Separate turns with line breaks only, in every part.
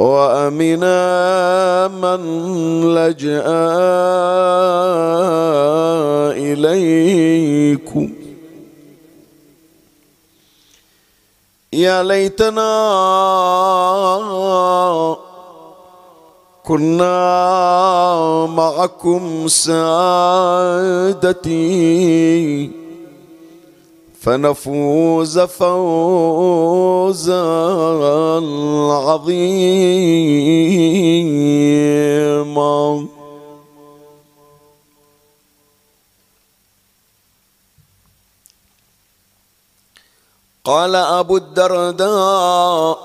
وامنا من لجأ إليكم. يا ليتنا كنا معكم سادتي. فنفوز فوزا عظيما. قال أبو الدرداء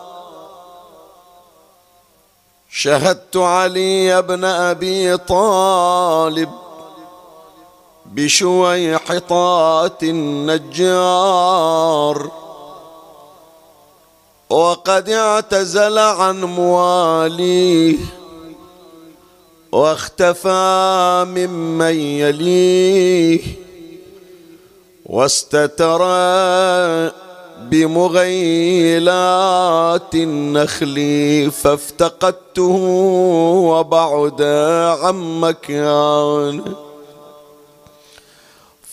شهدت علي بن أبي طالب بشويحطات النجار. وقد اعتزل عن مواليه واختفى ممن يليه. واستتر بمغيلات النخل فافتقدته وبعد عن مكانه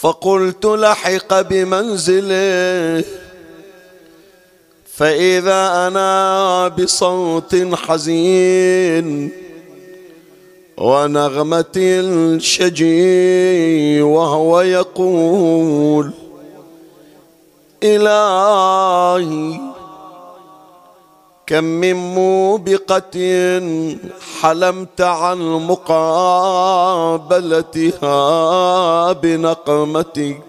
فقلت لحق بمنزله فإذا أنا بصوت حزين ونغمة الشجي وهو يقول إلهي كم من موبقة حلمت عن مقابلتها بنقمتك.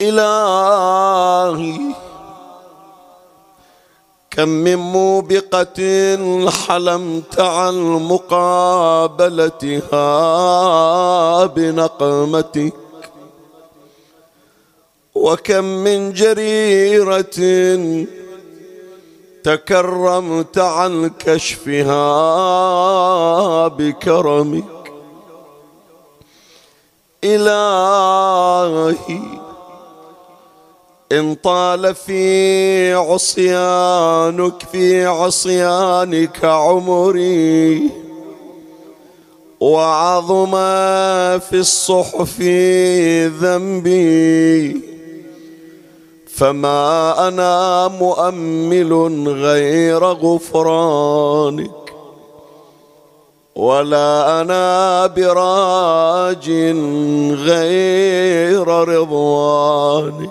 إلهي كم من موبقة حلمت عن مقابلتها بنقمتك. وكم من جريرة تكرمت عن كشفها بكرمك. إلهي إن طال في عصيانك في عصيانك عمري وعظم في الصحف ذنبي. فما أنا مؤمل غير غفرانك ولا أنا براج غير رضوانك.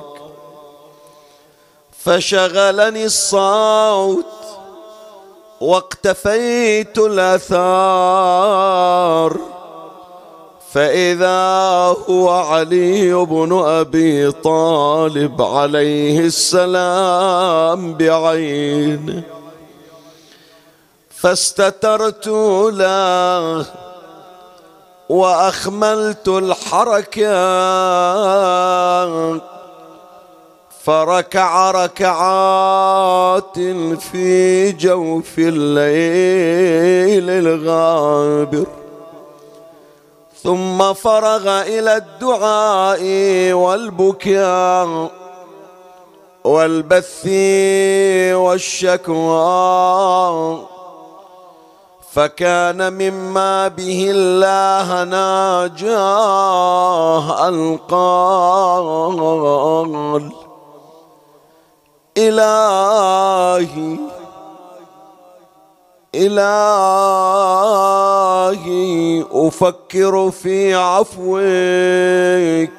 فشغلني الصوت واقتفيت الآثار. فإذا هو علي بن أبي طالب عليه السلام بعينه فاستترت له وأخملت الحركة فركع ركعات في جوف الليل الغابر. ثم فرغ إلى الدعاء والبكاء والبث والشكوى فكان مما به الله ناجاه القال إلهي إلهي أفكر في عفوك.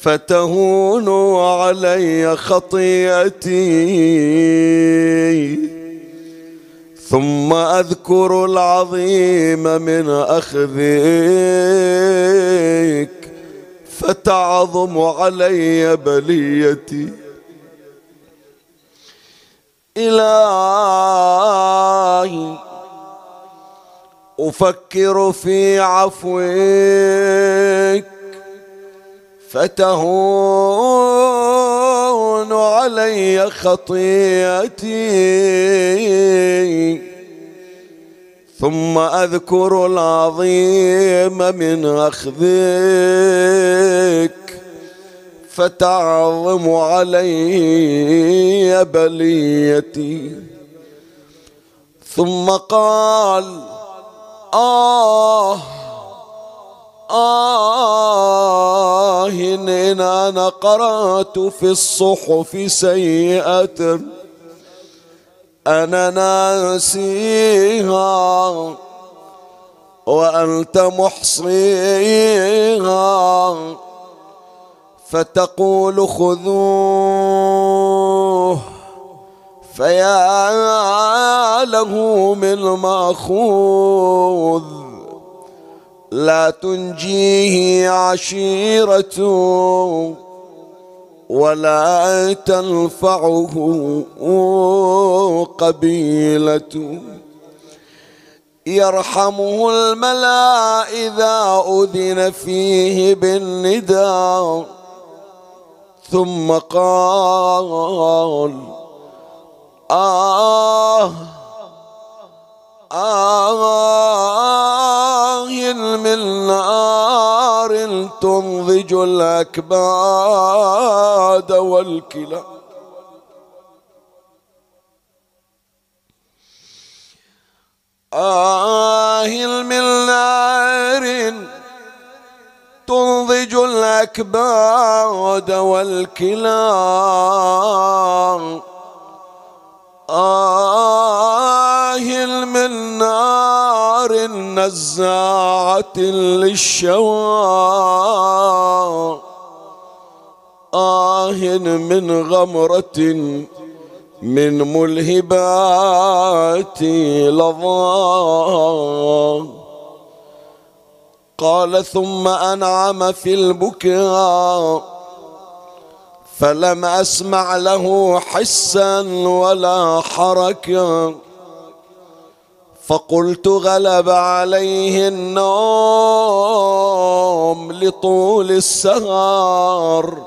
فتهون علي خطيئتي. ثم أذكر العظيم من أخذك. فتعظم علي بليتي. إلهي. أفكر في عفوك فتهون علي خطيئتي. ثم أذكر العظيم من أخذك. فتعظم علي بليتي. ثم قال آه آه إن أنا قرأت في الصحف سيئة أنا ناسيها وأنت محصيها. فتقول خذوه فيا له من ماخوذ لا تنجيه عشيرة ولا تنفعه قبيلة يرحمه الملا إذا أذن فيه بالنداء ثم قال آه آه من نار تنضج الأكباد والكلى. آه من نار تنضج الأكباد والكلى آه من نار النزاعة للشوى. آه من غمرة من ملهبات لظى. قال ثم أنعم في البكاء فلم أسمع له حسا ولا حركه فقلت غلب عليه النوم لطول السهر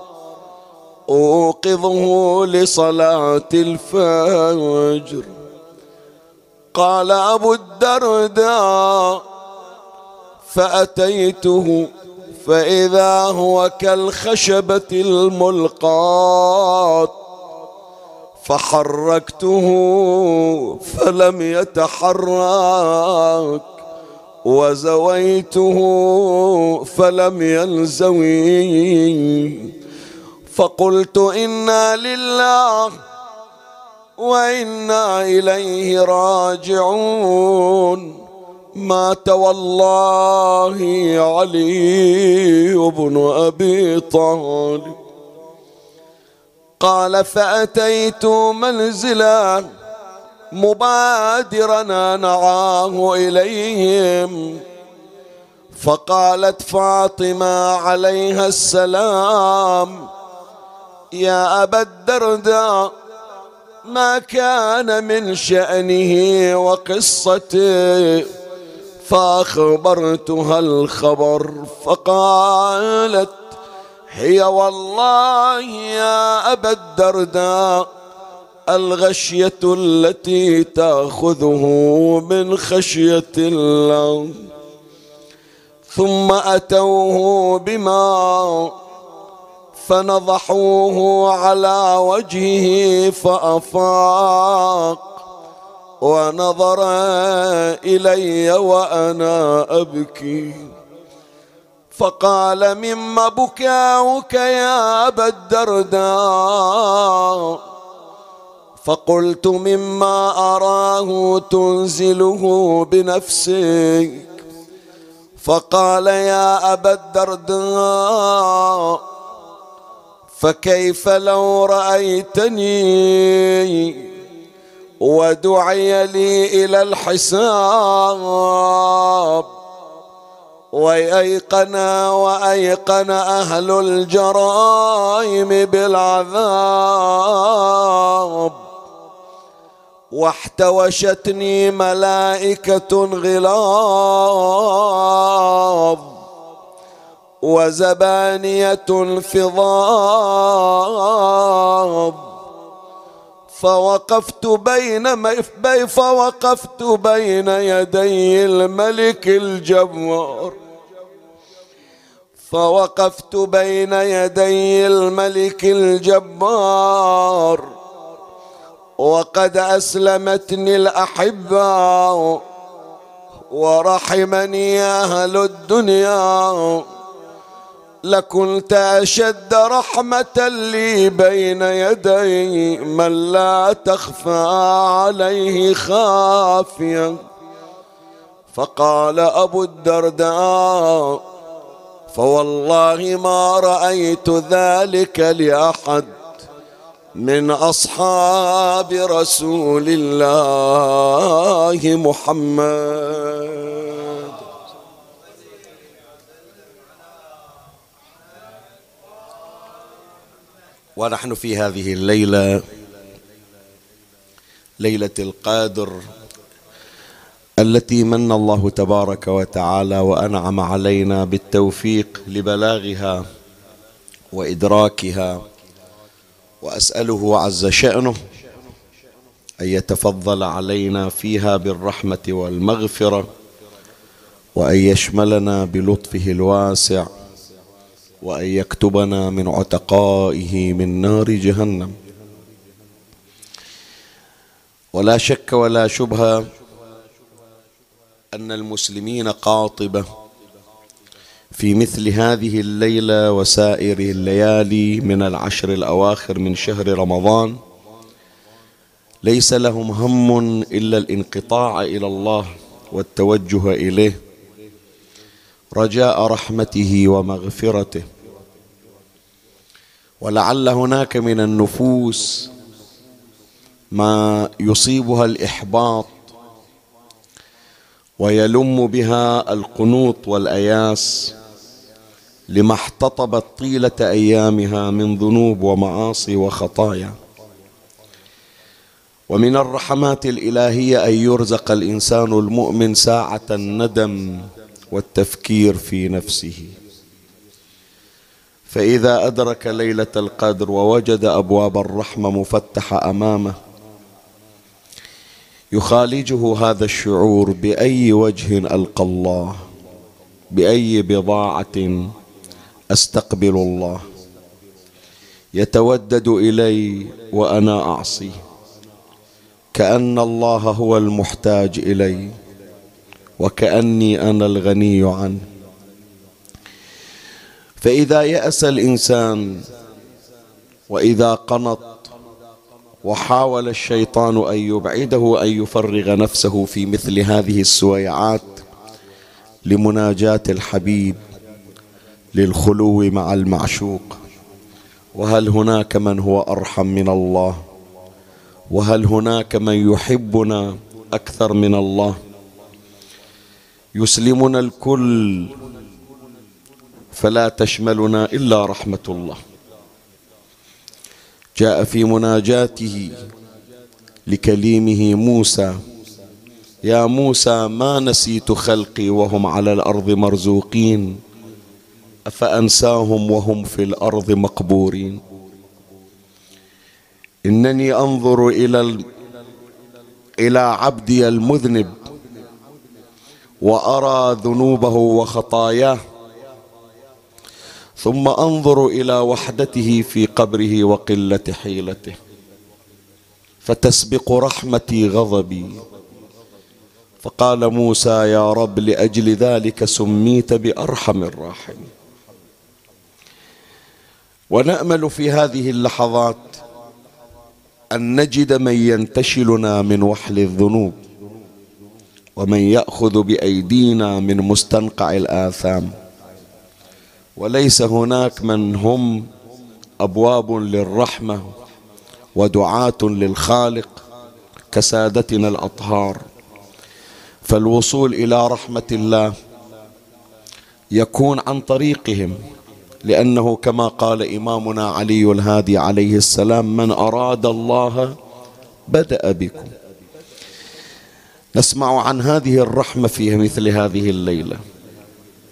أوقظه لصلاة الفجر قال أبو الدرداء فأتيته فإذا هو كالخشبة الملقاة فحركته فلم يتحرك وزويته فلم يلزوي فقلت إنا لله وإنا إليه راجعون مات والله علي بن أبي طالب. قال فأتيت منزلا مبادرا نعاه إليهم. فقالت فاطمة عليها السلام يا أبا الدرداء ما كان من شأنه وقصته؟ فأخبرتها الخبر فقالت هي والله يا أبا الدرداء الغشية التي تأخذه من خشية الله. ثم أتوه بما فنضحوه على وجهه فأفاق. ونظر إلي وأنا أبكي. فقال مما بكاؤك يا أبا الدرداء. فقلت مما أراه تنزله بنفسك. فقال يا أبا الدرداء فكيف لو رأيتني؟ ودعي لي إلى الحساب. وأيقن وأيقن أهل الجرائم بالعذاب. واحتوشتني ملائكة غلاظ. وزبانية فضاض فوقفت بين فوقفت بين يدي الملك الجبار فوقفت بين يدي الملك الجبار. وقد أسلمتني الأحبة ورحمني أهل الدنيا. لكنت أشد رحمة لي بين يدي من لا تخفى عليه خافية. فقال أبو الدرداء فوالله ما رأيت ذلك لأحد من أصحاب رسول الله محمد. ونحن في هذه الليلة ليلة القادر التي من الله تبارك وتعالى وأنعم علينا بالتوفيق لبلاغها وإدراكها وأسأله عز شأنه أن يتفضل علينا فيها بالرحمة والمغفرة وأن يشملنا بلطفه الواسع وأن يكتبنا من عتقائه من نار جهنم. ولا شك ولا شبهه أن المسلمين قاطبة في مثل هذه الليلة وسائر الليالي من العشر الأواخر من شهر رمضان. ليس لهم هم إلا الانقطاع إلى الله والتوجه إليه. رجاء رحمته ومغفرته. ولعل هناك من النفوس ما يصيبها الإحباط ويلم بها القنوط والأياس لما احتطبت طيلة أيامها من ذنوب ومعاصي وخطايا. ومن الرحمات الإلهية أن يرزق الإنسان المؤمن ساعة الندم والتفكير في نفسه. فإذا أدرك ليلة القدر ووجد أبواب الرحمة مفتحة أمامه يخالجه هذا الشعور بأي وجه ألقى الله بأي بضاعة أستقبل الله. يتودد إلي وأنا أعصي كأن الله هو المحتاج إلي. وكأني أنا الغني عنه فإذا يأس الإنسان وإذا قنط وحاول الشيطان أن يبعده أن يفرغ نفسه في مثل هذه السويعات لمناجاة الحبيب للخلو مع المعشوق. وهل هناك من هو أرحم من الله؟ وهل هناك من يحبنا أكثر من الله؟ يسلمنا الكل. فلا تشملنا إلا رحمة الله. جاء في مناجاته لكليمه موسى. يا موسى ما نسيت خلقي وهم على الأرض مرزوقين. أفأنساهم وهم في الأرض مقبورين. إنني أنظر إلى إلى عبدي المذنب. وأرى ذنوبه وخطاياه. ثم أنظر إلى وحدته في قبره وقلة حيلته. فتسبق رحمتي غضبي. فقال موسى يا رب لأجل ذلك سميت بأرحم الراحمين. ونأمل في هذه اللحظات أن نجد من ينتشلنا من وحل الذنوب. ومن يأخذ بأيدينا من مستنقع الآثام. وليس هناك من هم أبواب للرحمة ودعاة للخالق كسادتنا الأطهار. فالوصول إلى رحمة الله يكون عن طريقهم لأنه كما قال إمامنا علي الهادي عليه السلام من أراد الله بدأ بكم. نسمع عن هذه الرحمة في مثل هذه الليلة.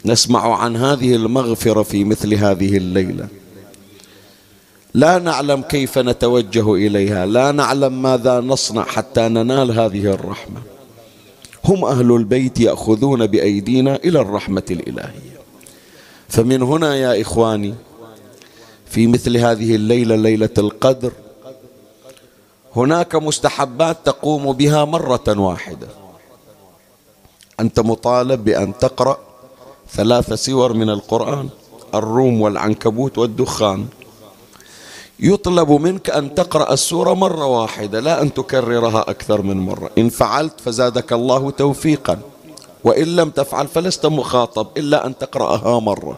نسمع عن هذه المغفرة في مثل هذه الليلة. لا نعلم كيف نتوجه إليها. لا نعلم ماذا نصنع حتى ننال هذه الرحمة. هم أهل البيت يأخذون بأيدينا إلى الرحمة الإلهية. فمن هنا يا إخواني في مثل هذه الليلة ليلة القدر هناك مستحبات تقوم بها مرة واحدة. أنت مطالب بأن تقرأ ثلاث سور من القرآن الروم والعنكبوت والدخان. يطلب منك أن تقرأ السورة مرة واحدة لا أن تكررها أكثر من مرة. إن فعلت فزادك الله توفيقا. وإن لم تفعل فلست مخاطب إلا أن تقرأها مرة.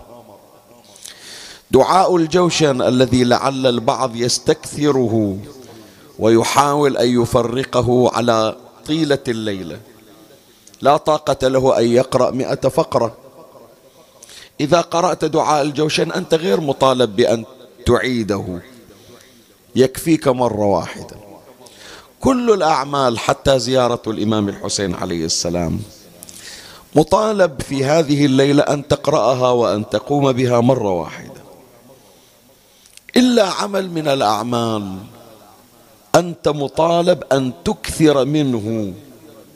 دعاء الجوشن الذي لعل البعض يستكثره. ويحاول أن يفرقه على طيلة الليلة. لا طاقة له أن يقرأ مئة فقرة. إذا قرأت دعاء الجوشن أنت غير مطالب بأن تعيده. يكفيك مرة واحدة. كل الأعمال حتى زيارة الإمام الحسين عليه السلام مطالب في هذه الليلة أن تقرأها وأن تقوم بها مرة واحدة. إلا عمل من الأعمال أنت مطالب أن تكثر منه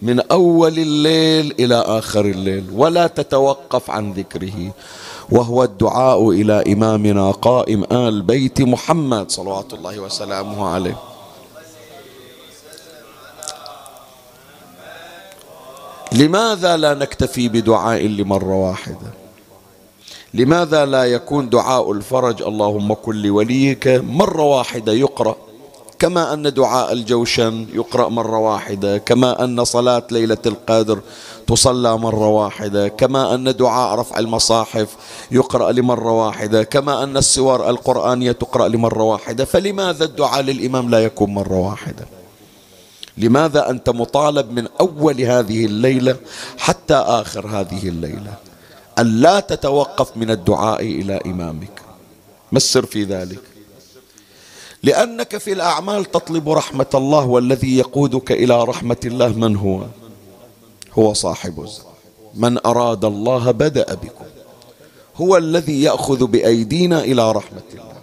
من أول الليل إلى آخر الليل ولا تتوقف عن ذكره. وهو الدعاء إلى إمامنا قائم آل بيت محمد صلوات الله وسلامه عليه. لماذا لا نكتفي بدعاء لمرة واحدة؟ لماذا لا يكون دعاء الفرج اللهم كن لوليك مرة واحدة يقرأ؟ كما أن دعاء الجوشن يقرأ مرة واحدة كما أن صلاة ليلة القدر تصلى مرة واحدة كما أن دعاء رفع المصاحف يقرأ لمرة واحدة كما أن السور القرآنية تقرأ لمرة واحدة. فلماذا الدعاء للإمام لا يكون مرة واحدة؟ لماذا أنت مطالب من أول هذه الليلة حتى آخر هذه الليلة؟ أن لا تتوقف من الدعاء إلى إمامك. ما السر في ذلك؟ لأنك في الأعمال تطلب رحمة الله والذي يقودك إلى رحمة الله. من هو؟ هو صاحب من أراد الله بدأ بكم. هو الذي يأخذ بأيدينا إلى رحمة الله.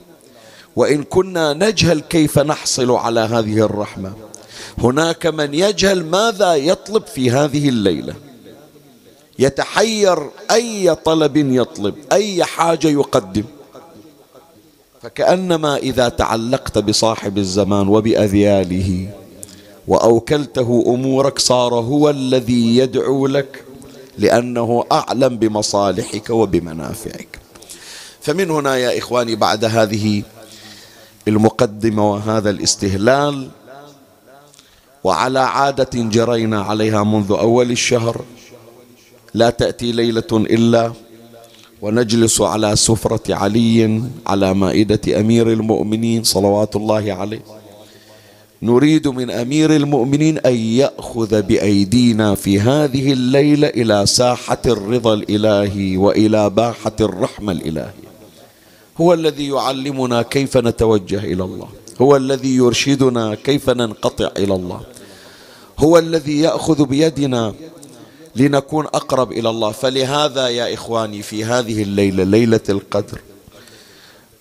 وإن كنا نجهل كيف نحصل على هذه الرحمة؟ هناك من يجهل ماذا يطلب في هذه الليلة. يتحير أي طلب يطلب أي حاجة يقدم. فكأنما إذا تعلقت بصاحب الزمان وبأذياله وأوكلته أمورك صار هو الذي يدعو لك لأنه أعلم بمصالحك وبمنافعك. فمن هنا يا إخواني بعد هذه المقدمة وهذا الاستهلال وعلى عادة جرينا عليها منذ أول الشهر لا تأتي ليلة إلا ونجلس على سفرة علي على مائدة أمير المؤمنين صلوات الله عليه. نريد من أمير المؤمنين أن يأخذ بأيدينا في هذه الليلة إلى ساحة الرضا الإلهي وإلى باحة الرحمة الإلهية. هو الذي يعلمنا كيف نتوجه إلى الله. هو الذي يرشدنا كيف ننقطع إلى الله. هو الذي يأخذ بيدنا لنكون أقرب إلى الله. فلهذا يا إخواني في هذه الليلة ليلة القدر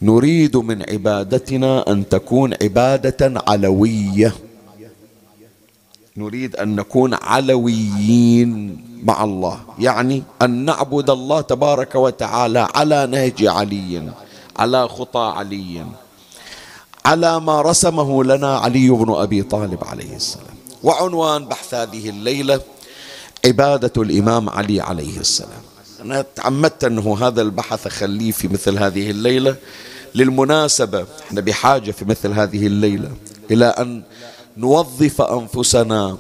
نريد من عبادتنا أن تكون عبادة علوية. نريد أن نكون علويين مع الله. يعني أن نعبد الله تبارك وتعالى على نهج علي على خطى علي على ما رسمه لنا علي بن أبي طالب عليه السلام. وعنوان بحث هذه الليلة عبادة الإمام علي عليه السلام. أنا تعمدت أنه هذا البحث أخليه في مثل هذه الليلة. للمناسبة إحنا بحاجة في مثل هذه الليلة إلى أن نوظف أنفسنا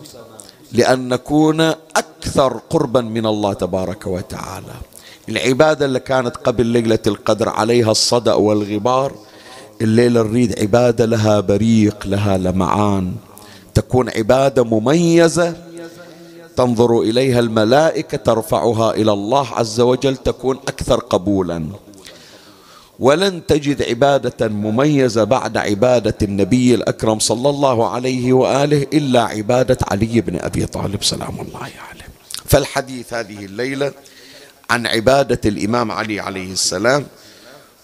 لأن نكون أكثر قربا من الله تبارك وتعالى. العبادة اللي كانت قبل ليلة القدر عليها الصدأ والغبار الليلة نريد عبادة لها بريق لها لمعان. تكون عبادة مميزة تنظر إليها الملائكة ترفعها إلى الله عز وجل تكون أكثر قبولا. ولن تجد عبادة مميزة بعد عبادة النبي الأكرم صلى الله عليه وآله إلا عبادة علي بن أبي طالب. سلام الله عليه. فالحديث هذه الليلة عن عبادة الإمام علي عليه السلام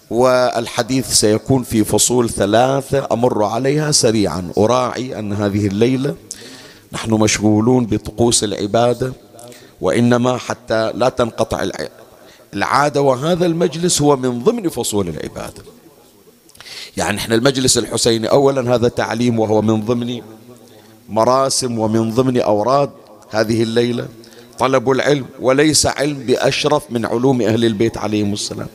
والحديث سيكون في فصول ثلاثة أمر عليها سريعا. أراعي أن هذه الليلة نحن مشغولون بطقوس العبادة وإنما حتى لا تنقطع العادة وهذا المجلس هو من ضمن فصول العبادة. يعني إحنا المجلس الحسيني أولا هذا تعليم وهو من ضمن مراسم ومن ضمن أوراد هذه الليلة. طلب العلم وليس علم بأشرف من علوم أهل البيت عليهم السلام.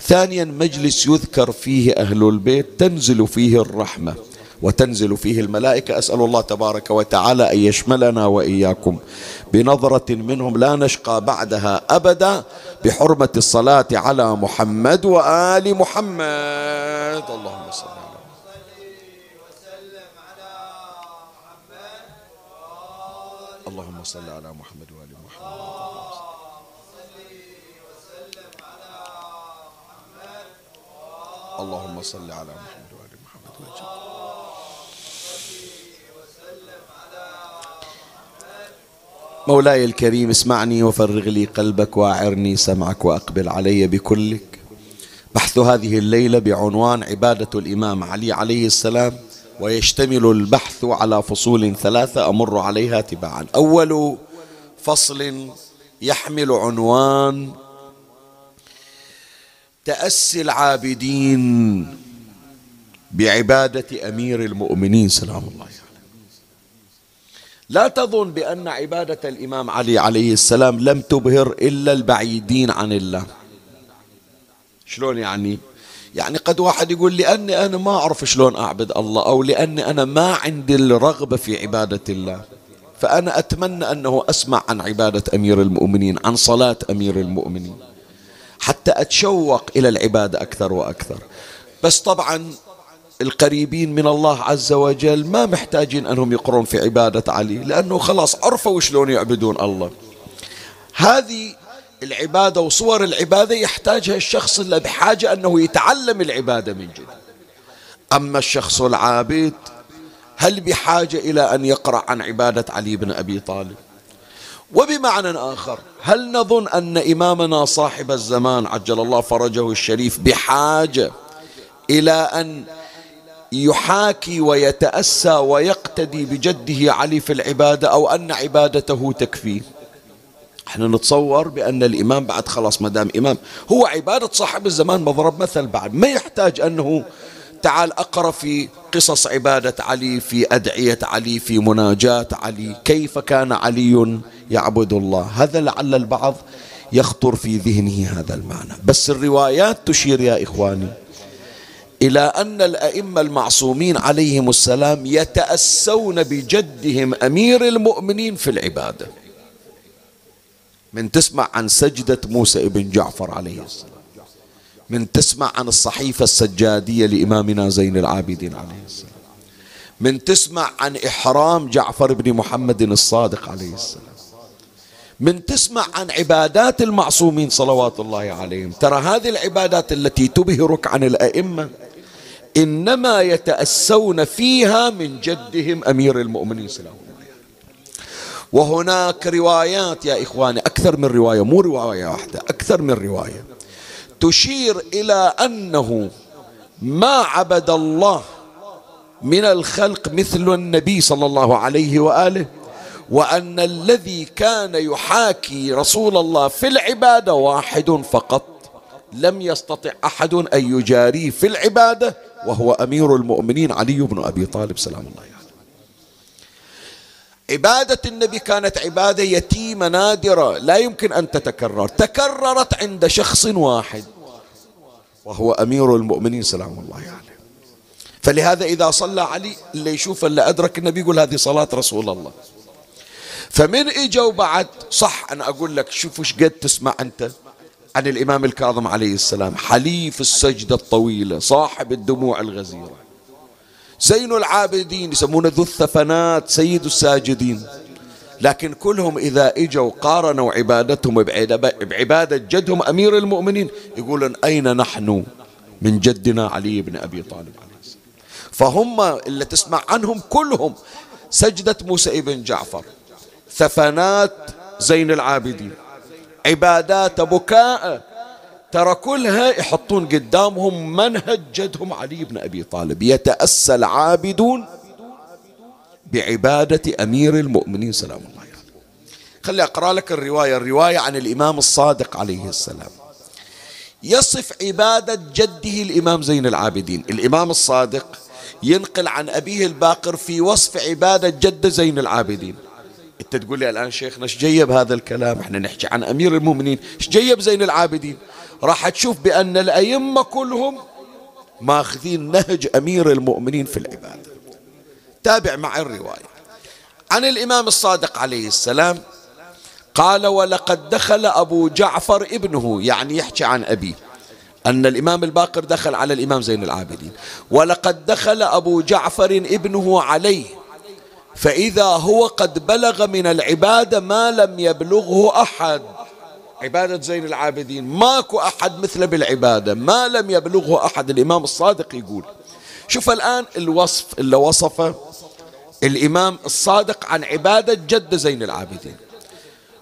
ثانيا مجلس يذكر فيه أهل البيت تنزل فيه الرحمة. وتنزل فيه الملائكة. أسأل الله تبارك وتعالى أن يشملنا وإياكم بنظرة منهم لا نشقى بعدها أبدا بحرمة الصلاة على محمد وآل محمد. اللهم صل اللهم صل على محمد وآل محمد. اللهم صل على محمد محمد وجل مولاي الكريم اسمعني وفرغ لي قلبك واعرني سمعك وأقبل علي بكلك. بحث هذه الليلة بعنوان عبادة الإمام علي عليه السلام ويشتمل البحث على فصول ثلاثة أمر عليها تباعا. أول فصل يحمل عنوان تأسي العابدين بعبادة أمير المؤمنين سلام الله عليه. لا تظن بأن عبادة الإمام علي عليه السلام لم تبهر إلا البعيدين عن الله. شلون يعني؟ يعني قد واحد يقول لأني أنا ما أعرف شلون أعبد الله أو لأني أنا ما عندي الرغبة في عبادة الله. فأنا أتمنى أنه أسمع عن عبادة أمير المؤمنين عن صلاة أمير المؤمنين حتى أتشوق إلى العبادة أكثر وأكثر. بس طبعا القريبين من الله عز وجل ما محتاجين أنهم يقرون في عبادة علي لأنه خلاص عرفوا شلون يعبدون الله. هذه العبادة وصور العبادة يحتاجها الشخص اللي بحاجة أنه يتعلم العبادة من جديد. أما الشخص العابد هل بحاجة إلى أن يقرأ عن عبادة علي بن أبي طالب؟ وبمعنى آخر هل نظن أن إمامنا صاحب الزمان عجل الله فرجه الشريف بحاجة إلى أن يحاكي ويتأسى ويقتدي بجده علي في العبادة أو أن عبادته تكفيه إحنا نتصور بأن الإمام بعد خلاص ما دام إمام هو عبادة صاحب الزمان مضرب مثل بعد. ما يحتاج أنه تعال أقرأ في قصص عبادة علي في أدعية علي في مناجاة علي. كيف كان علي يعبد الله؟ هذا لعل البعض يخطر في ذهنه هذا المعنى. بس الروايات تشير يا إخواني. إلى أن الأئمة المعصومين عليهم السلام يتأسون بجدهم أمير المؤمنين في العبادة. من تسمع عن سجدة موسى ابن جعفر عليه السلام. من تسمع عن الصحيفة السجادية لإمامنا زين العابدين عليه السلام. من تسمع عن إحرام جعفر بن محمد الصادق عليه السلام. من تسمع عن عبادات المعصومين صلوات الله عليهم. ترى هذه العبادات التي تبهرك عن الأئمة إنما يتأسون فيها من جدهم أمير المؤمنين سلام وهناك روايات يا إخواني أكثر من رواية مو رواية واحدة أكثر من رواية. تشير إلى أنه ما عبد الله من الخلق مثل النبي صلى الله عليه وآله وأن الذي كان يحاكي رسول الله في العبادة واحد فقط لم يستطع أحد أن يجاريه في العبادة وهو أمير المؤمنين علي بن أبي طالب سلام الله عليه. عبادة النبي كانت عبادة يتيمة نادرة لا يمكن أن تتكرر. تكررت عند شخص واحد وهو أمير المؤمنين سلام الله عليه. يعني. فلهذا إذا صلى علي اللي يشوف اللي أدرك النبي يقول هذه صلاة رسول الله. فمن إجوا بعد صح أنا أقول لك شوف إيش قد تسمع أنت. عن الإمام الكاظم عليه السلام حليف السجدة الطويلة صاحب الدموع الغزيرة زين العابدين يسمونه ذو الثفنات سيد الساجدين. لكن كلهم إذا إجوا قارنوا عبادتهم بعبادة جدهم أمير المؤمنين يقولون أين نحن؟ من جدنا علي بن أبي طالب عليه السلام. فهم اللي تسمع عنهم كلهم سجدة موسى بن جعفر. ثفنات زين العابدين. عبادات بكاء. ترى كلها يحطون قدامهم منهج جدهم علي بن أبي طالب. يتأسى العابدون بعبادة أمير المؤمنين. سلام الله عليه خلي أقرأ لك الرواية الرواية عن الإمام الصادق عليه السلام. يصف عبادة جده الإمام زين العابدين. الإمام الصادق ينقل عن أبيه الباقر في وصف عبادة جد زين العابدين. انت تقول لي الآن شيخنا إيش جيب هذا الكلام؟ إحنا نحكي عن أمير المؤمنين. إيش جيب زين العابدين؟ راح تشوف بأن الأئمة كلهم ماخذين نهج أمير المؤمنين في العبادة. تابع مع الرواية. عن الإمام الصادق عليه السلام قال ولقد دخل أبو جعفر ابنه. يعني يحكي عن أبيه. أن الإمام الباقر دخل على الإمام زين العابدين. ولقد دخل أبو جعفر ابنه عليه. فإذا هو قد بلغ من العبادة ما لم يبلغه أحد. عبادة زين العابدين. ماكو أحد مثله بالعبادة. ما لم يبلغه أحد. الإمام الصادق يقول شوف الآن الوصف اللي وصفه الإمام الصادق عن عبادة جد زين العابدين.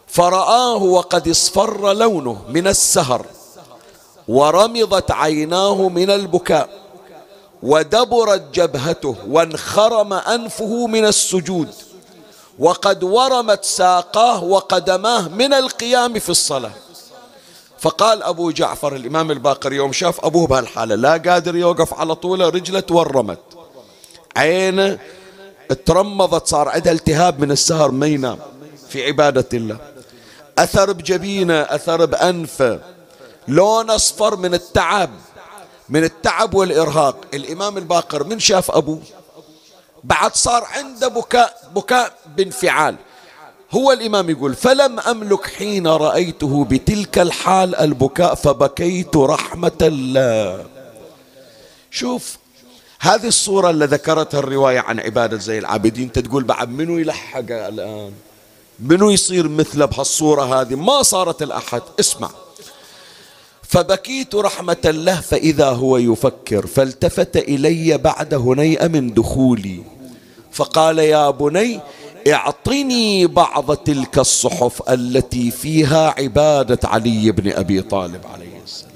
فرآه وقد اصفر لونه من السهر ورمضت عيناه من البكاء. ودبرت جبهته وانخرم أنفه من السجود وقد ورمت ساقاه وقدماه من القيام في الصلاة. فقال أبو جعفر الإمام الباقر يوم شاف أبوه بهالحالة لا قادر يوقف على طوله رجلة تورمت. عينه ترمضت صار عندها التهاب من السهر ما ينام في عبادة الله. أثر بجبينة أثر بأنفه. لون أصفر من التعب. من التعب والإرهاق. الإمام الباقر من شاف أبوه؟ بعد صار عنده بكاء بكاء بانفعال هو الإمام يقول فلم أملك حين رأيته بتلك الحال البكاء فبكيت رحمة الله. شوف هذه الصورة اللي ذكرتها الرواية عن عبادة زي العابدين تقول بعد منو يلحق الآن؟ منو يصير مثله بهالصورة هذه؟ ما صارت الأحد. اسمع. فبكيت رحمة له فإذا هو يفكر فالتفت إلي بعد هنيئة من دخولي. فقال يا بني اعطني بعض تلك الصحف التي فيها عبادة علي بن أبي طالب عليه السلام.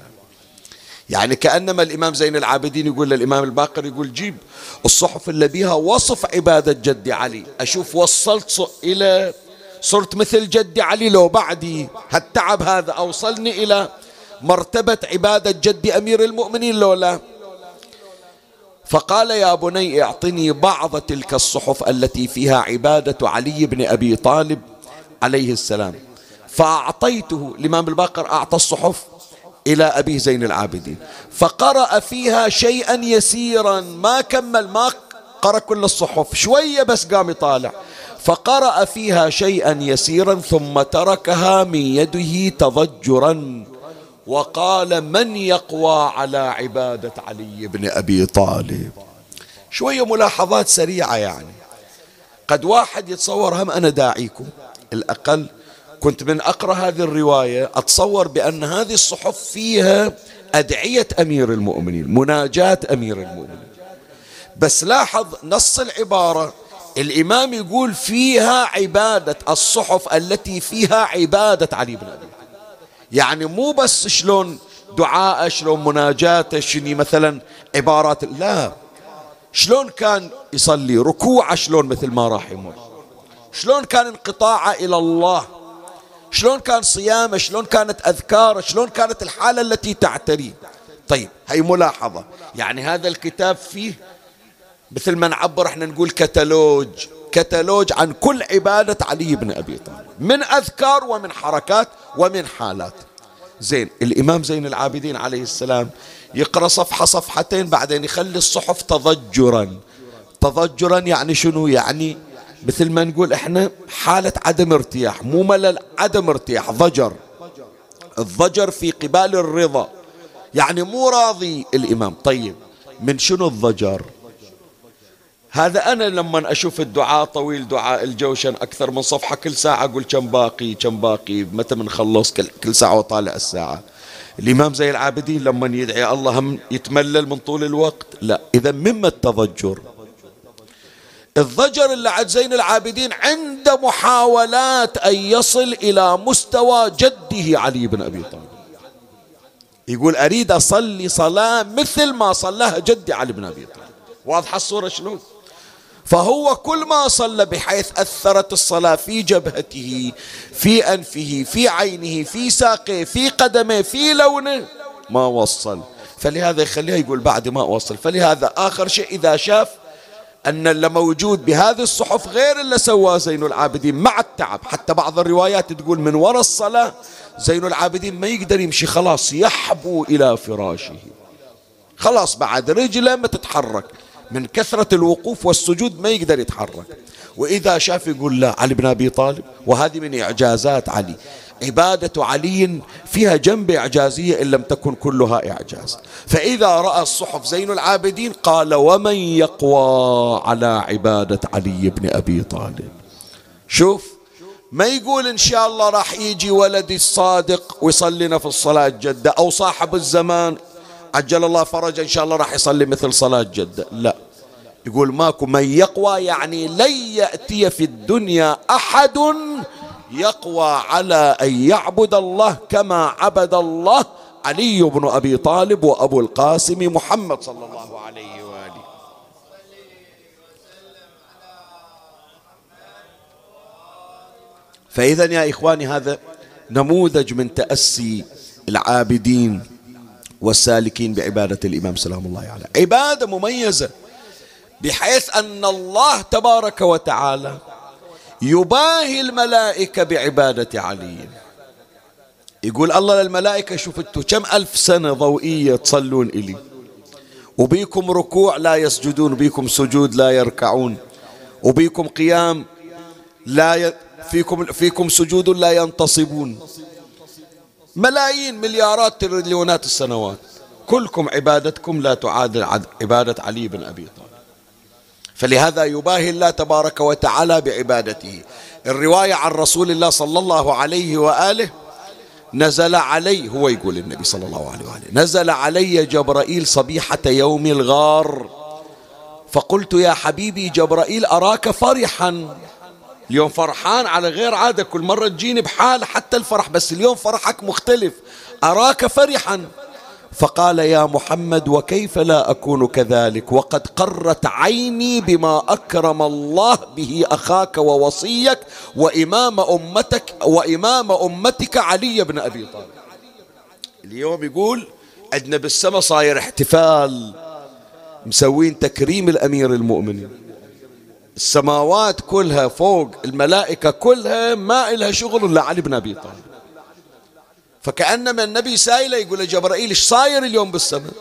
يعني كأنما الإمام زين العابدين يقول للإمام الباقر يقول جيب الصحف اللي بيها وصف عبادة جدي علي. أشوف وصلت إلى صرت مثل جدي علي لو بعدي. هالتعب هذا أوصلني إلى مرتبة عبادة جد أمير المؤمنين لولا. فقال يا بني اعطني بعض تلك الصحف التي فيها عبادة علي بن أبي طالب عليه السلام. فأعطيته الإمام الباقر أعطى الصحف إلى أبي زين العابدين. فقرأ فيها شيئا يسيرا ما كمل ما قرأ كل الصحف شوية بس قام يطالع. فقرأ فيها شيئا يسيرا ثم تركها من يده تضجرا. وقال من يقوى على عبادة علي بن أبي طالب. شوية ملاحظات سريعة يعني. قد واحد يتصور هم أنا داعيكم. الأقل كنت من أقرأ هذه الرواية أتصور بأن هذه الصحف فيها أدعية أمير المؤمنين مناجاة أمير المؤمنين. بس لاحظ نص العبارة الإمام يقول فيها عبادة الصحف التي فيها عبادة علي بن أبي يعني مو بس شلون دعاء شلون مناجاته شني مثلا عبارات لا. شلون كان يصلي؟ ركوعه شلون مثل ما راح يمر شلون كان انقطاعه إلى الله؟ شلون كان صيامه؟ شلون كانت أذكاره؟ شلون كانت الحالة التي تعتريه طيب هي ملاحظة. يعني هذا الكتاب فيه مثل ما نعبر إحنا نقول كتالوج. كتالوج عن كل عبادة علي بن أبي طالب. من أذكار ومن حركات ومن حالات. زين الإمام زين العابدين عليه السلام يقرأ صفحة صفحتين بعدين يخلي الصحف تضجرا. تضجرا يعني شنو؟ يعني مثل ما نقول إحنا حالة عدم ارتياح مو ملل عدم ارتياح ضجر. الضجر في قبال الرضا. يعني مو راضي الإمام. طيب من شنو الضجر؟ هذا أنا لما أشوف الدعاء طويل دعاء الجوشن أكثر من صفحة كل ساعة أقول كم باقي كم باقي متى بنخلص كل, كل ساعة وطالع الساعة. الإمام زي العابدين لما يدعي الله هم يتملل من طول الوقت. لا إذا مما التضجر؟ الضجر اللي عند زين العابدين عند محاولات أن يصل إلى مستوى جده علي بن أبي طالب. يقول أريد أصلي صلاة مثل ما صلاها جدي علي بن أبي طالب. واضحة الصورة شلون؟ فهو كل ما صلى بحيث أثرت الصلاة في جبهته في أنفه في عينه في ساقه في قدمه في لونه ما وصل. فلهذا يخليها يقول بعد ما وصل. فلهذا آخر شيء إذا شاف أن اللي موجود بهذه الصحف غير اللي سواه زين العابدين مع التعب. حتى بعض الروايات تقول من وراء الصلاة زين العابدين ما يقدر يمشي خلاص يحبو إلى فراشه. خلاص بعد رجله ما تتحرك. من كثرة الوقوف والسجود ما يقدر يتحرك. وإذا شاف يقول لا علي بن أبي طالب وهذه من إعجازات علي. عبادة علي فيها جنب إعجازية إن لم تكن كلها إعجاز. فإذا رأى الصحف زين العابدين قال ومن يقوى على عبادة علي بن أبي طالب؟ شوف ما يقول إن شاء الله راح يجي ولدي الصادق ويصلينا في الصلاة جدة أو صاحب الزمان. عجل الله فرج إن شاء الله راح يصلي مثل صلاة جدة لا. يقول ماكو من يقوى يعني لن يأتي في الدنيا أحد يقوى على أن يعبد الله كما عبد الله علي بن أبي طالب وأبو القاسم محمد صلى الله عليه وآله. فإذا يا إخواني هذا نموذج من تأسي العابدين. والسالكين بعبادة الإمام سلام الله عليه. عبادة مميزة بحيث أن الله تبارك وتعالى يباهي الملائكة بعبادة علي. يقول الله للملائكة أنتم كم ألف سنة ضوئية تصلون إلي. وبيكم ركوع لا يسجدون وبيكم سجود لا يركعون وبيكم قيام لا ي... فيكم فيكم سجود لا ينتصبون. ملايين مليارات تريليونات السنوات. كلكم عبادتكم لا تعادل عبادة علي بن أبي طالب. فلهذا يباهي الله تبارك وتعالى بعبادته. الرواية عن رسول الله صلى الله عليه وآله نزل علي هو يقول النبي صلى الله عليه وآله نزل علي جبرائيل صبيحة يوم الغار. فقلت يا حبيبي جبرائيل أراك فرحا؟ اليوم فرحان على غير عادة كل مرة تجيني بحال حتى الفرح بس اليوم فرحك مختلف. أراك فرحا. فقال يا محمد وكيف لا أكون كذلك؟ وقد قرت عيني بما أكرم الله به أخاك ووصيك وإمام أمتك وإمام أمتك علي بن أبي طالب. اليوم يقول عندنا بالسماء صاير احتفال. مسوين تكريم الأمير المؤمنين. السماوات كلها فوق الملائكة كلها ما إلها شغل إلا علي بن أبي طالب. فكأنما النبي سائله يقول لجبرائيل إيش صاير اليوم بالسماء؟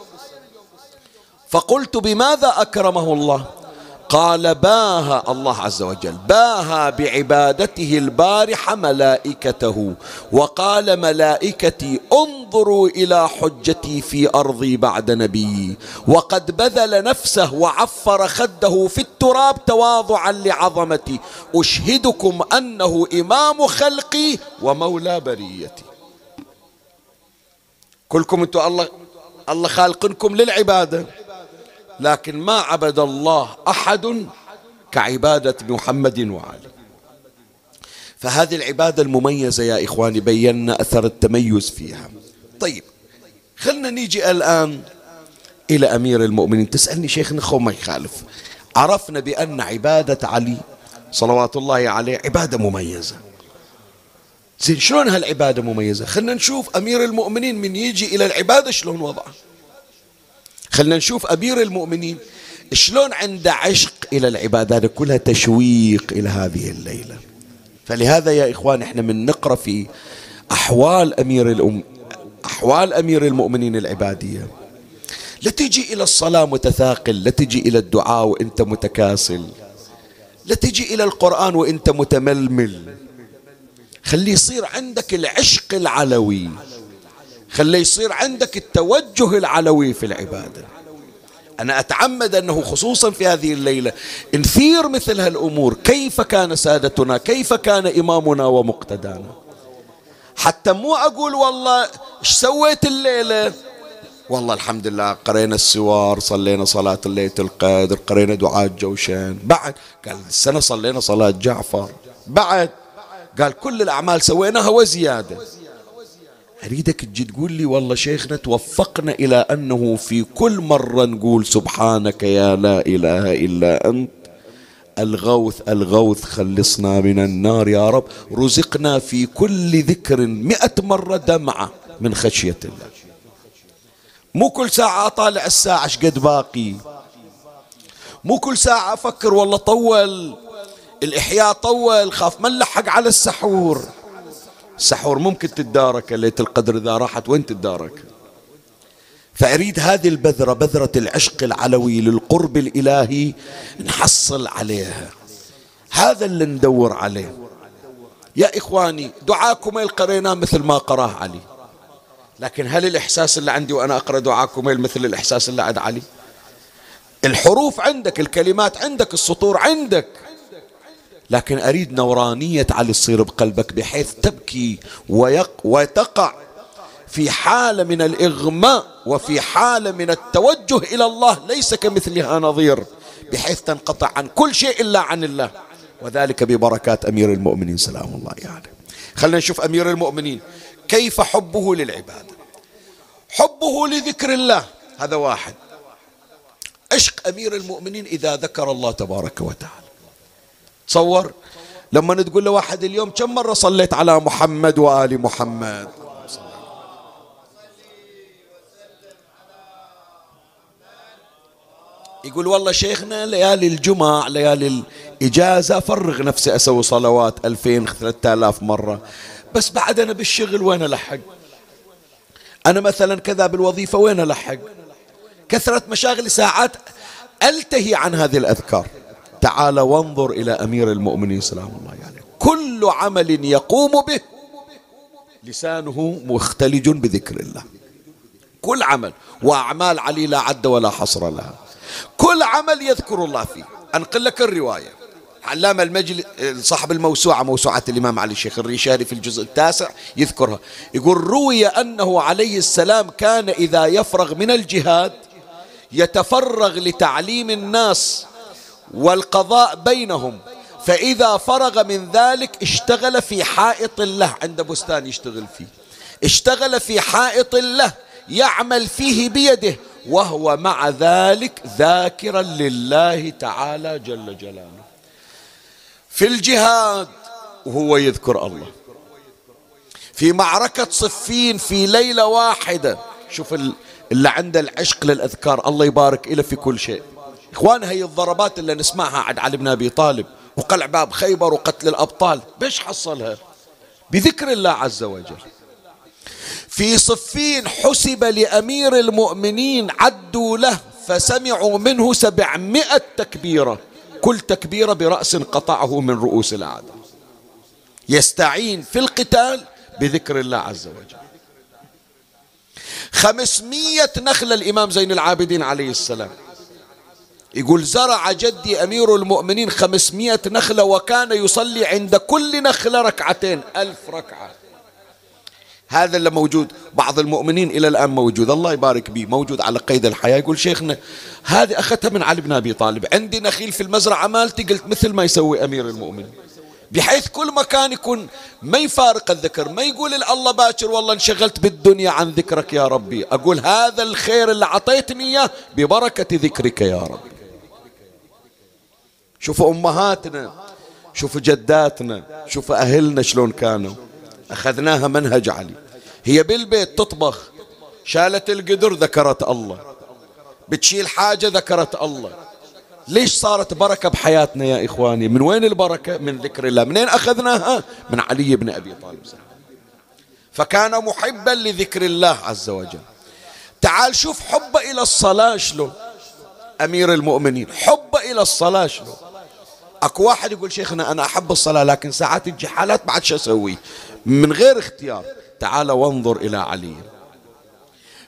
فقلت بماذا أكرمه الله؟ قال باها الله عز وجل باها بعبادته البارحة ملائكته وقال ملائكتي انظروا إلى حجتي في أرضي بعد نبيي. وقد بذل نفسه وعفر خده في التراب تواضعا لعظمتي. أشهدكم أنه إمام خلقي ومولى بريتي. كلكم أنتم الله الله خالقكم للعبادة. لكن ما عبد الله أحد كعبادة محمد وعلي. فهذه العبادة المميزة يا إخواني بينا أثر التميز فيها. طيب خلنا نيجي الآن إلى أمير المؤمنين. تسألني شيخنا خو ما يخالف. عرفنا بأن عبادة علي صلوات الله عليه عبادة مميزة. زين شلون هالعبادة مميزة؟ خلنا نشوف أمير المؤمنين من يجي إلى العبادة شلون وضعه. خلنا نشوف أمير المؤمنين شلون عنده عشق إلى العبادة. هذا كلها تشويق إلى هذه الليلة. فلهذا يا إخوان إحنا من نقرأ في أحوال أمير الأم أحوال أمير المؤمنين العبادية. لا تجي إلى الصلاة متثاقل لا تجي إلى الدعاء وإنت متكاسل. لا تجي إلى القرآن وإنت متململ. خلي يصير عندك العشق العلوي. خلي يصير عندك التوجه العلوي في العبادة. أنا أتعمد أنه خصوصا في هذه الليلة نثير مثل هالأمور. كيف كان سادتنا؟ كيف كان إمامنا ومقتدانا؟ حتى مو أقول والله إيش سويت الليلة؟ والله الحمد لله قرينا السوار صلينا صلاة الليلة القدر قرينا دعاء جوشان بعد قال السنة صلينا صلاة جعفر. بعد قال كل الأعمال سويناها وزيادة. أريدك تجي تقول لي والله شيخنا توفقنا إلى أنه في كل مرة نقول سبحانك يا لا إله إلا أنت الغوث الغوث خلصنا من النار يا رب رزقنا في كل ذكر مئة مرة دمعة من خشية الله. مو كل ساعة أطالع الساعة قد باقي. مو كل ساعة أفكر والله طول الإحياء طول خاف ما نلحق على السحور. السحور ممكن تتدارك ليلة القدر إذا راحت وين تتدارك؟ فأريد هذه البذرة بذرة العشق العلوي للقرب الإلهي نحصل عليها. هذا اللي ندور عليه. يا إخواني دعاكم القريناه مثل ما قراه علي. لكن هل الإحساس اللي عندي وأنا أقرأ دعاكم مثل الإحساس اللي عند علي؟ الحروف عندك الكلمات عندك السطور عندك. لكن أريد نورانية علي تصير بقلبك بحيث تبكي ويق وتقع في حالة من الإغماء وفي حالة من التوجه إلى الله ليس كمثلها نظير بحيث تنقطع عن كل شيء إلا عن الله. وذلك ببركات أمير المؤمنين. سلام الله عليه. يعني. خلينا نشوف أمير المؤمنين. كيف حبه للعبادة؟ حبه لذكر الله. هذا واحد. عشق أمير المؤمنين إذا ذكر الله تبارك وتعالى. تصور لما تقول لواحد اليوم كم مرة صليت على محمد وآل محمد؟ يقول والله شيخنا ليالي الجمعة ليالي الإجازة فرغ نفسي أسوي صلوات ألفين ثلاثة آلاف مرة. بس بعد أنا بالشغل وين ألحق؟ أنا مثلا كذا بالوظيفة وين ألحق؟ كثرة مشاغل ساعات ألتهي عن هذه الأذكار. تعال وانظر إلى أمير المؤمنين سلام الله عليه. يعني. كل عمل يقوم به. لسانه مختلج بذكر الله. كل عمل وأعمال علي لا عد ولا حصر لها. كل عمل يذكر الله فيه. أنقل لك الرواية. علامة المجلس صاحب الموسوعة موسوعة الإمام علي الشيخ الريشاري في الجزء التاسع يذكرها. يقول روي أنه عليه السلام كان إذا يفرغ من الجهاد يتفرغ لتعليم الناس والقضاء بينهم. فإذا فرغ من ذلك اشتغل في حائط له. عند بستان يشتغل فيه. اشتغل في حائط له. يعمل فيه بيده. وهو مع ذلك ذاكرا لله تعالى جل جلاله. في الجهاد وهو يذكر الله. في معركة صفين في ليلة واحدة. شوف اللي عنده العشق للأذكار. الله يبارك له في كل شيء. إخوان هي الضربات اللي نسمعها عن علي بن أبي طالب وقلع باب خيبر وقتل الأبطال. بيش حصلها؟ بذكر الله عز وجل. في صفين حسب لأمير المؤمنين عدوا له فسمعوا منه سبعمائة تكبيرة. كل تكبيرة برأس قطعه من رؤوس الأعداء يستعين في القتال بذكر الله عز وجل. خمسمية نخلة الإمام زين العابدين عليه السلام. يقول زرع جدي أمير المؤمنين خمسمائة نخلة وكان يصلي عند كل نخلة ركعتين ألف ركعة. هذا اللي موجود بعض المؤمنين إلى الآن موجود الله يبارك به موجود على قيد الحياة. يقول شيخنا هذه أخذتها من علي بن أبي طالب عندي نخيل في المزرعة مالتي قلت مثل ما يسوي أمير المؤمنين بحيث كل مكان يكون ما يفارق الذكر ما يقول الله باكر والله انشغلت بالدنيا عن ذكرك يا ربي. أقول هذا الخير اللي أعطيتني إياه ببركة ذكرك يا رب شوفوا أمهاتنا شوفوا جداتنا شوفوا أهلنا شلون كانوا. أخذناها منهج علي. هي بالبيت تطبخ. شالت القدر ذكرت الله. بتشيل حاجة ذكرت الله. ليش صارت بركة بحياتنا يا إخواني؟ من وين البركة؟ من ذكر الله. منين أخذناها؟ من علي بن أبي طالب. فكان محبا لذكر الله عز وجل. تعال شوف حبه إلى الصلاة شلون. أمير المؤمنين حبه إلى الصلاة شلون. اكو واحد يقول شيخنا أنا احب الصلاة لكن ساعات تجي حالات بعد شو أسوي من غير اختيار تعال وانظر إلى علي.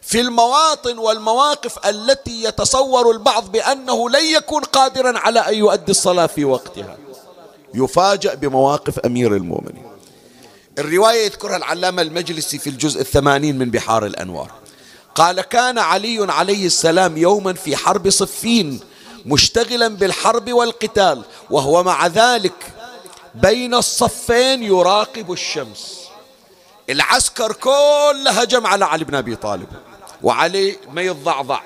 في المواطن والمواقف التي يتصور البعض بأنه لن يكون قادرا على أن يؤدي الصلاة في وقتها. يفاجأ بمواقف أمير المؤمنين. الرواية يذكرها العلامة المجلسي في الجزء الثمانين من بحار الأنوار. قال كان علي عليه السلام يوما في حرب صفين مشتغلا بالحرب والقتال وهو مع ذلك بين الصفين يراقب الشمس. العسكر كله هجم على علي بن أبي طالب وعلي ما يتضعضع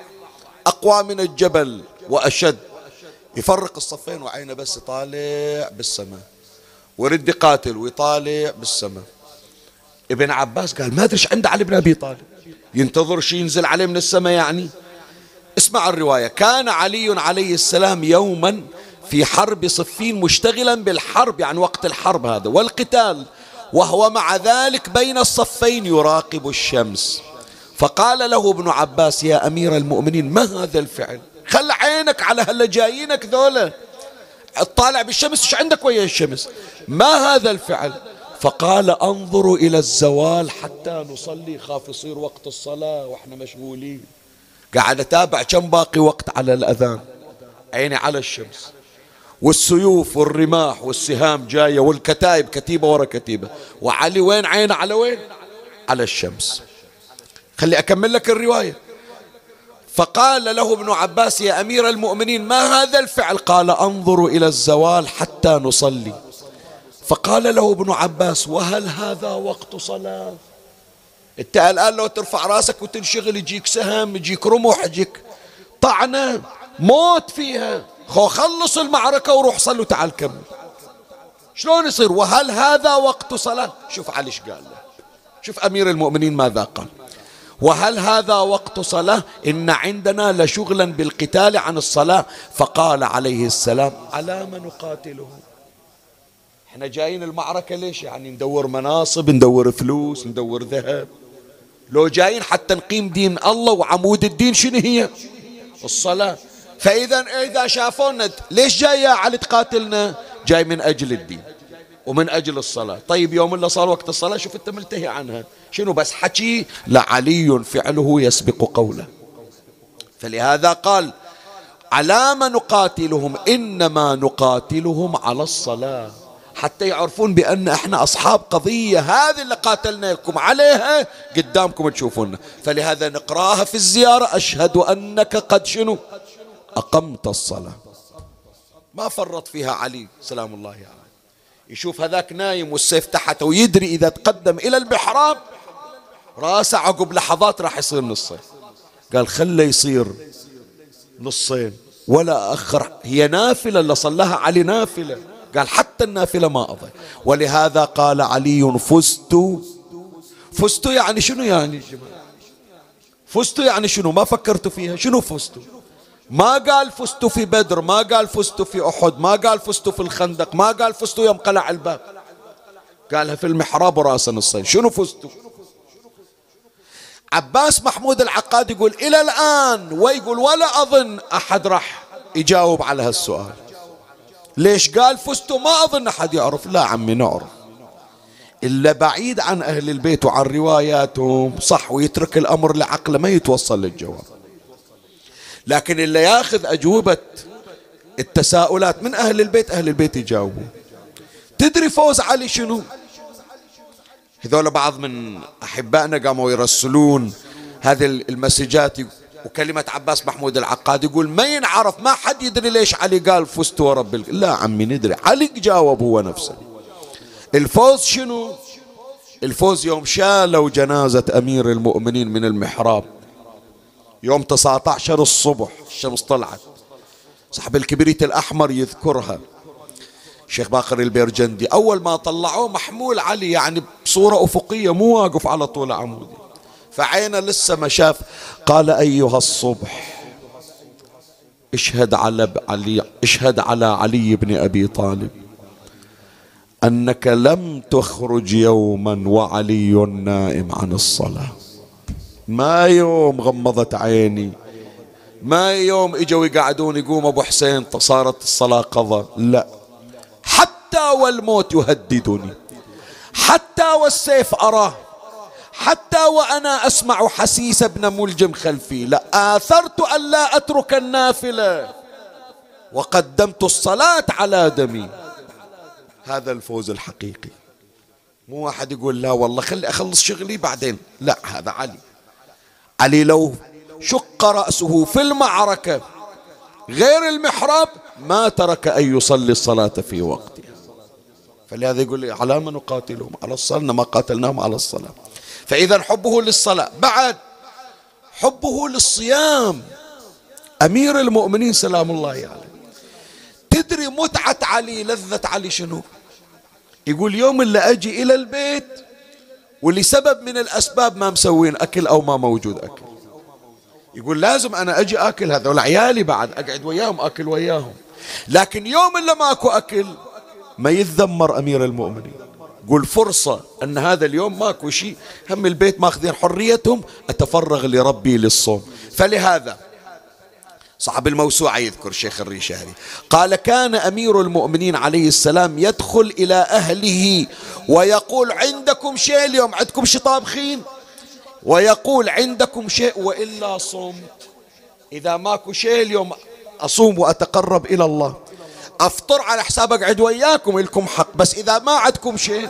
أقوى من الجبل وأشد. يفرق الصفين وعينه بس طالع بالسماء ورد قاتل ويطالع بالسماء. ابن عباس قال ما أدري عند علي بن أبي طالب. ينتظر شيء ينزل عليه من السماء يعني؟ اسمع الرواية. كان علي عليه السلام يوما في حرب صفين مشتغلا بالحرب يعني وقت الحرب هذا والقتال وهو مع ذلك بين الصفين يراقب الشمس. فقال له ابن عباس يا أمير المؤمنين ما هذا الفعل؟ خل عينك على هلا جايينك ذولا. اطالع بالشمس إيش عندك ويا الشمس؟ ما هذا الفعل؟ فقال أنظروا إلى الزوال حتى نصلي خاف يصير وقت الصلاة وإحنا مشغولين. قاعد أتابع كم باقي وقت على الأذان. عيني على الشمس. والسيوف والرماح والسهام جاية والكتائب كتيبة ورا كتيبة. وعلي وين؟ عينه على وين؟ على الشمس. خلي أكمل لك الرواية. فقال له ابن عباس يا أمير المؤمنين ما هذا الفعل؟ قال انظروا إلى الزوال حتى نصلي. فقال له ابن عباس وهل هذا وقت صلاة؟ انت الآن لو ترفع راسك وتنشغل يجيك سهم يجيك رمح يجيك طعنة موت فيها. خو خلص المعركة وروح صل وتعال كمل. شلون يصير؟ وهل هذا وقت صلاة؟ شوف علي إيش قال له. شوف أمير المؤمنين ماذا قال. وهل هذا وقت صلاة؟ إن عندنا لشغلا بالقتال عن الصلاة. فقال عليه السلام على ما نقاتله. إحنا جايين المعركة ليش يعني؟ ندور مناصب ندور فلوس ندور ذهب. لو جايين حتى نقيم دين الله وعمود الدين شنو هي؟ الصلاة. فإذا إذا شافونا ليش جاي يا علي تقاتلنا؟ جاي من أجل الدين ومن أجل الصلاة. طيب يوم اللي صار وقت الصلاة شوف أنت ملتهي عنها. شنو بس حكي؟ لعلي فعله يسبق قوله. فلهذا قال على ما نقاتلهم إنما نقاتلهم على الصلاة. حتى يعرفون بأن إحنا أصحاب قضية هذه اللي قاتلناكم عليها قدامكم تشوفوننا فلهذا نقراها في الزيارة. أشهد أنك قد شنو؟ أقمت الصلاة. ما فرط فيها علي سلام الله عليه. يعني. يشوف هذاك نايم والسيف تحته ويدري إذا تقدم إلى المحراب راسه عقب لحظات راح يصير نصين. قال خله يصير نصين ولا أخر. هي نافلة اللي صلاها علي نافلة. قال حتى النافلة ما أضي. ولهذا قال علي فزت. فزت يعني شنو يعني فزت يعني شنو؟ ما فكرت فيها. شنو فزت؟ ما قال فزت في بدر ما قال فزت في أحد ما قال فزت في الخندق ما قال فزت يوم قلع الباب. قالها في المحراب ورأس نصين. شنو فزت؟ عباس محمود العقاد يقول إلى الآن ويقول ولا أظن أحد راح يجاوب على هالسؤال. ليش قال فزتوا؟ ما أظن أحد يعرف. لا عمي نعرف. إلا بعيد عن أهل البيت وعن رواياتهم. صح ويترك الأمر لعقله ما يتوصل للجواب. لكن اللي ياخذ أجوبة التساؤلات من أهل البيت أهل البيت يجاوبون. تدري فوز علي شنو؟ هذول بعض من أحبائنا قاموا يرسلون هذه المسجات وكلمة عباس محمود العقاد يقول ما ينعرف ما حد يدري ليش علي قال فزت ورب لا عمي ندري. علي جاوب هو نفسه. الفوز شنو؟ الفوز يوم شالوا جنازة أمير المؤمنين من المحراب. يوم 19 الصبح الشمس طلعت. صاحب الكبريت الأحمر يذكرها. الشيخ باقر البيرجندي أول ما طلعوه محمول علي يعني بصورة أفقية مو واقف على طول عمودي. فعينه لسه ما شاف. قال أيها الصبح اشهد على علي اشهد على علي بن أبي طالب أنك لم تخرج يوما وعلي نائم عن الصلاة. ما يوم غمضت عيني ما يوم إجوا يقعدون يقوم أبو حسين صارت الصلاة قضى لا حتى والموت يهددني حتى والسيف أراه. حتى وأنا أسمع حسيس ابن ملجم خلفي لآثرت لا أترك النافلة. وقدمت الصلاة على دمي. هذا الفوز الحقيقي. مو واحد يقول لا والله خلي أخلص شغلي بعدين. لا هذا علي. علي لو شق رأسه في المعركة غير المحراب ما ترك أن يصلي الصلاة في وقتها فلهذا يقول لي على ما نقاتلهم؟ على الصلاة؟ ما قاتلناهم على الصلاة. فإذا حبه للصلاة. بعد حبه للصيام. أمير المؤمنين سلام الله عليه. يعني. تدري متعة علي لذة علي شنو؟ يقول يوم اللي أجي إلى البيت ولسبب من الأسباب ما مسوين أكل أو ما موجود أكل. يقول لازم أنا أجي أكل هذول عيالي بعد أقعد وياهم أكل وياهم. لكن يوم اللي ماكو أكل ما يتذمر أمير المؤمنين. قول فرصة أن هذا اليوم ماكو شيء هم البيت ماخذين حريتهم أتفرغ لربي للصوم. فلهذا صاحب الموسوعة يذكر شيخ الريشاري قال كان أمير المؤمنين عليه السلام يدخل إلى أهله ويقول عندكم شيء اليوم؟ عندكم شيء طابخين؟ ويقول عندكم شيء وإلا صمت. إذا ماكو شيء اليوم أصوم وأتقرب إلى الله. أفطر على حساب أقعد وياكم لكم حق. بس إذا ما عندكم شيء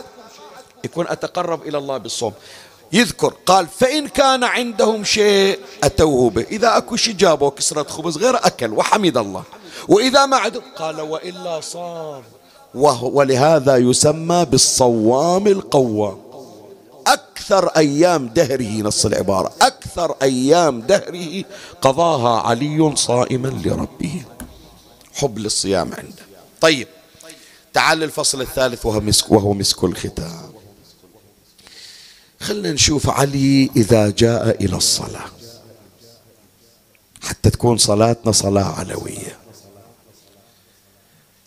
يكون أتقرب إلى الله بالصوم. يذكر قال فإن كان عندهم شيء أتوه به. إذا أكو شيء جابوا كسرة خبز غير أكل وحمد الله. وإذا ما عندهم قال وإلا صام. ولهذا يسمى بالصوام القوام. أكثر أيام دهره نص العبارة. أكثر أيام دهره قضاها علي صائما لربه. حب للصيام عنده. طيب تعال الفصل الثالث وهو مسك, وهو مسك الختام. خلنا نشوف علي إذا جاء إلى الصلاة. حتى تكون صلاتنا صلاة علوية.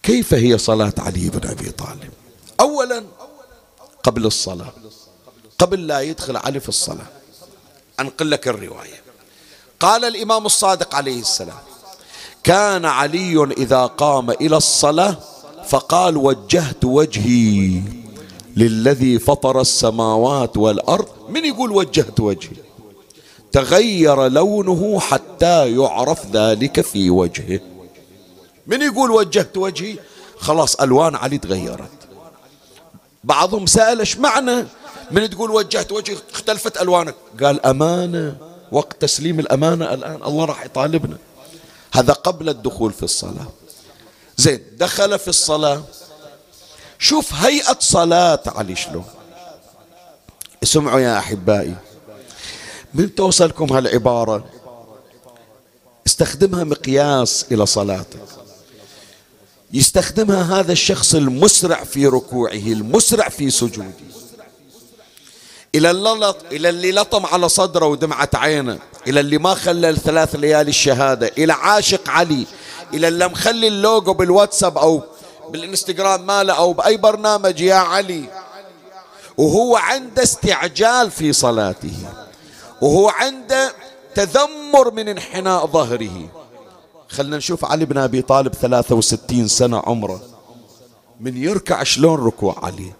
كيف هي صلاة علي بن أبي طالب؟ أولا قبل الصلاة. قبل لا يدخل علي في الصلاة. أنقل لك الرواية. قال الإمام الصادق عليه السلام كان علي إذا قام إلى الصلاة فقال وجهت وجهي للذي فطر السماوات والأرض. من يقول وجهت وجهي؟ تغير لونه حتى يعرف ذلك في وجهه. من يقول وجهت وجهي؟ خلاص ألوان علي تغيرت. بعضهم سأل إيش معنى؟ من تقول وجهت وجهي؟ اختلفت ألوانك. قال أمانة. وقت تسليم الأمانة الآن الله راح يطالبنا. هذا قبل الدخول في الصلاة. زين دخل في الصلاة. شوف هيئة صلاة علي شلون. اسمعوا يا أحبائي من توصلكم هالعبارة؟ استخدمها مقياس إلى صلاتك. يستخدمها هذا الشخص المسرع في ركوعه المسرع في سجوده. إلى اللي, إلى اللي لطم على صدره ودمعت عينه إلى اللي ما خلى الثلاث ليالي الشهادة إلى عاشق علي إلى اللي مخلي اللوجو بالواتساب أو بالإنستغرام ماله أو بأي برنامج يا علي. وهو عنده استعجال في صلاته وهو عنده تذمر من انحناء ظهره. خلنا نشوف علي بن أبي طالب 63 سنة عمره. من يركع شلون ركوع علي؟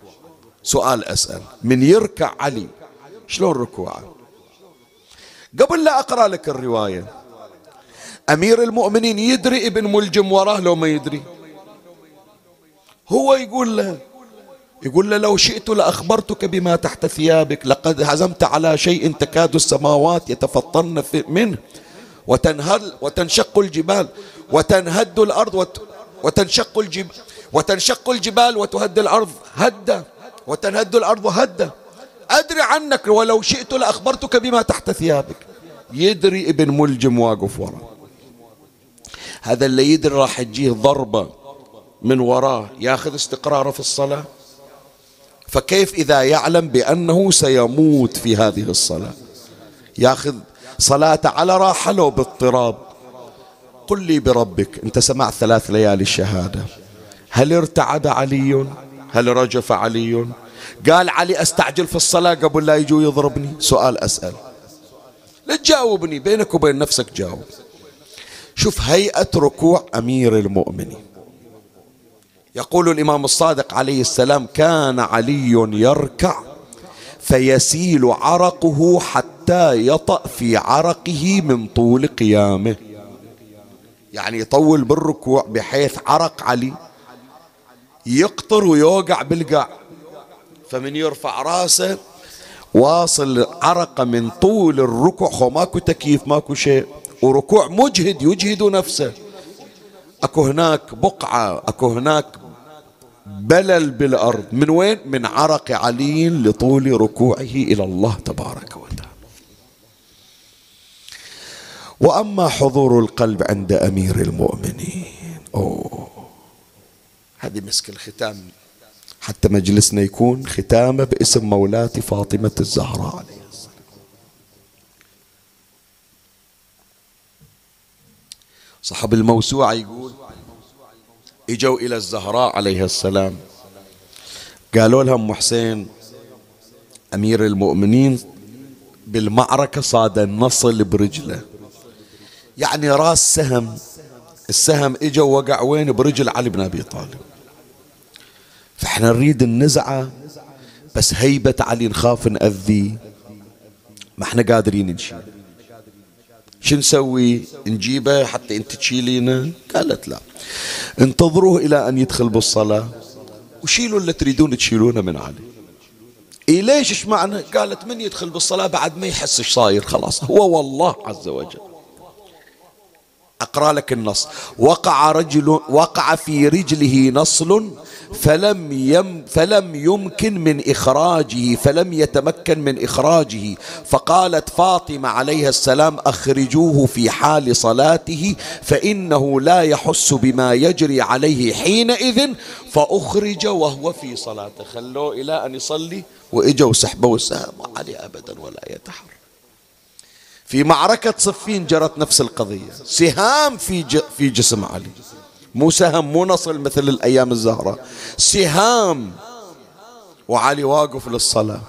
سؤال أسأل. من يركع علي. شلون ركوعه؟ قبل لا أقرأ لك الرواية. أمير المؤمنين يدري ابن ملجم وراه لو ما يدري. هو يقول له يقول له لو شئت لأخبرتك بما تحت ثيابك لقد هزمت على شيء تكاد السماوات يتفطرن منه. وتنهل وتنشق الجبال وتنهد الأرض وتنشق الجبال وتنشق الجبال وتهد الأرض. هدة وتنهد الأرض هدة أدري عنك ولو شئت لأخبرتك بما تحت ثيابك. يدري ابن ملجم واقف وراه. هذا اللي يدري راح تجيه ضربة من وراه ياخذ استقراره في الصلاة. فكيف إذا يعلم بأنه سيموت في هذه الصلاة؟ ياخذ صلاته على راحة لو باضطراب. قل لي بربك أنت سمعت ثلاث ليالي الشهادة هل ارتعد علي؟ هل رجف علي؟ قال علي أستعجل في الصلاة قبل لا يجوا يضربني. سؤال أسأل. لا تجاوبني بينك وبين نفسك جاوب. شوف هيئة ركوع أمير المؤمنين. يقول الإمام الصادق عليه السلام كان علي يركع فيسيل عرقه حتى يطأ في عرقه من طول قيامه. يعني يطول بالركوع بحيث عرق علي. يقطر ويوقع بالقاع. فمن يرفع راسه واصل عرقة من طول الركوع. خو ماكو تكييف ماكو شيء. وركوع مجهد يجهد نفسه. أكو هناك بقعة أكو هناك بلل بالأرض. من وين؟ من عرق علي لطول ركوعه إلى الله تبارك وتعالى. وأما حضور القلب عند أمير المؤمنين. أوه. هذه مسك الختام. حتى مجلسنا يكون ختامه باسم مولاتي فاطمة الزهراء عليه السلام. صاحب الموسوعة يقول إجوا إلى الزهراء عليه السلام. قالوا لها ام حسين أمير المؤمنين بالمعركة صاد النصل برجله. يعني راس سهم السهم اجا وقع وين؟ برجل علي بن أبي طالب. فاحنا نريد النزعة بس هيبة علي نخاف نأذيه ما إحنا قادرين نشيل شو نسوي؟ نجيبه حتى انت تشيلينه؟ قالت لا. انتظروه إلى أن يدخل بالصلاة. وشيلوا اللي تريدون تشيلونه من علي. إيه ليش إيش معنى؟ قالت من يدخل بالصلاة بعد ما يحس إيش صاير؟ خلاص. هو والله عز وجل. أقرأ لك النص. وقع رجل وقع في رجله نصل فلم يم فلم يمكن من إخراجه فلم يتمكن من إخراجه. فقالت فاطمة عليها السلام أخرجوه في حال صلاته فإنه لا يحس بما يجري عليه حينئذ فأخرج وهو في صلاته. خلوه إلى أن يصلي وإجوا سحبوا السهم عليه أبدا ولا يتحرك. في معركة صفين جرت نفس القضية. سهام في في جسم علي. مو سهم مو نصل مثل الأيام الزهرة. سهام. وعلي واقف للصلاة.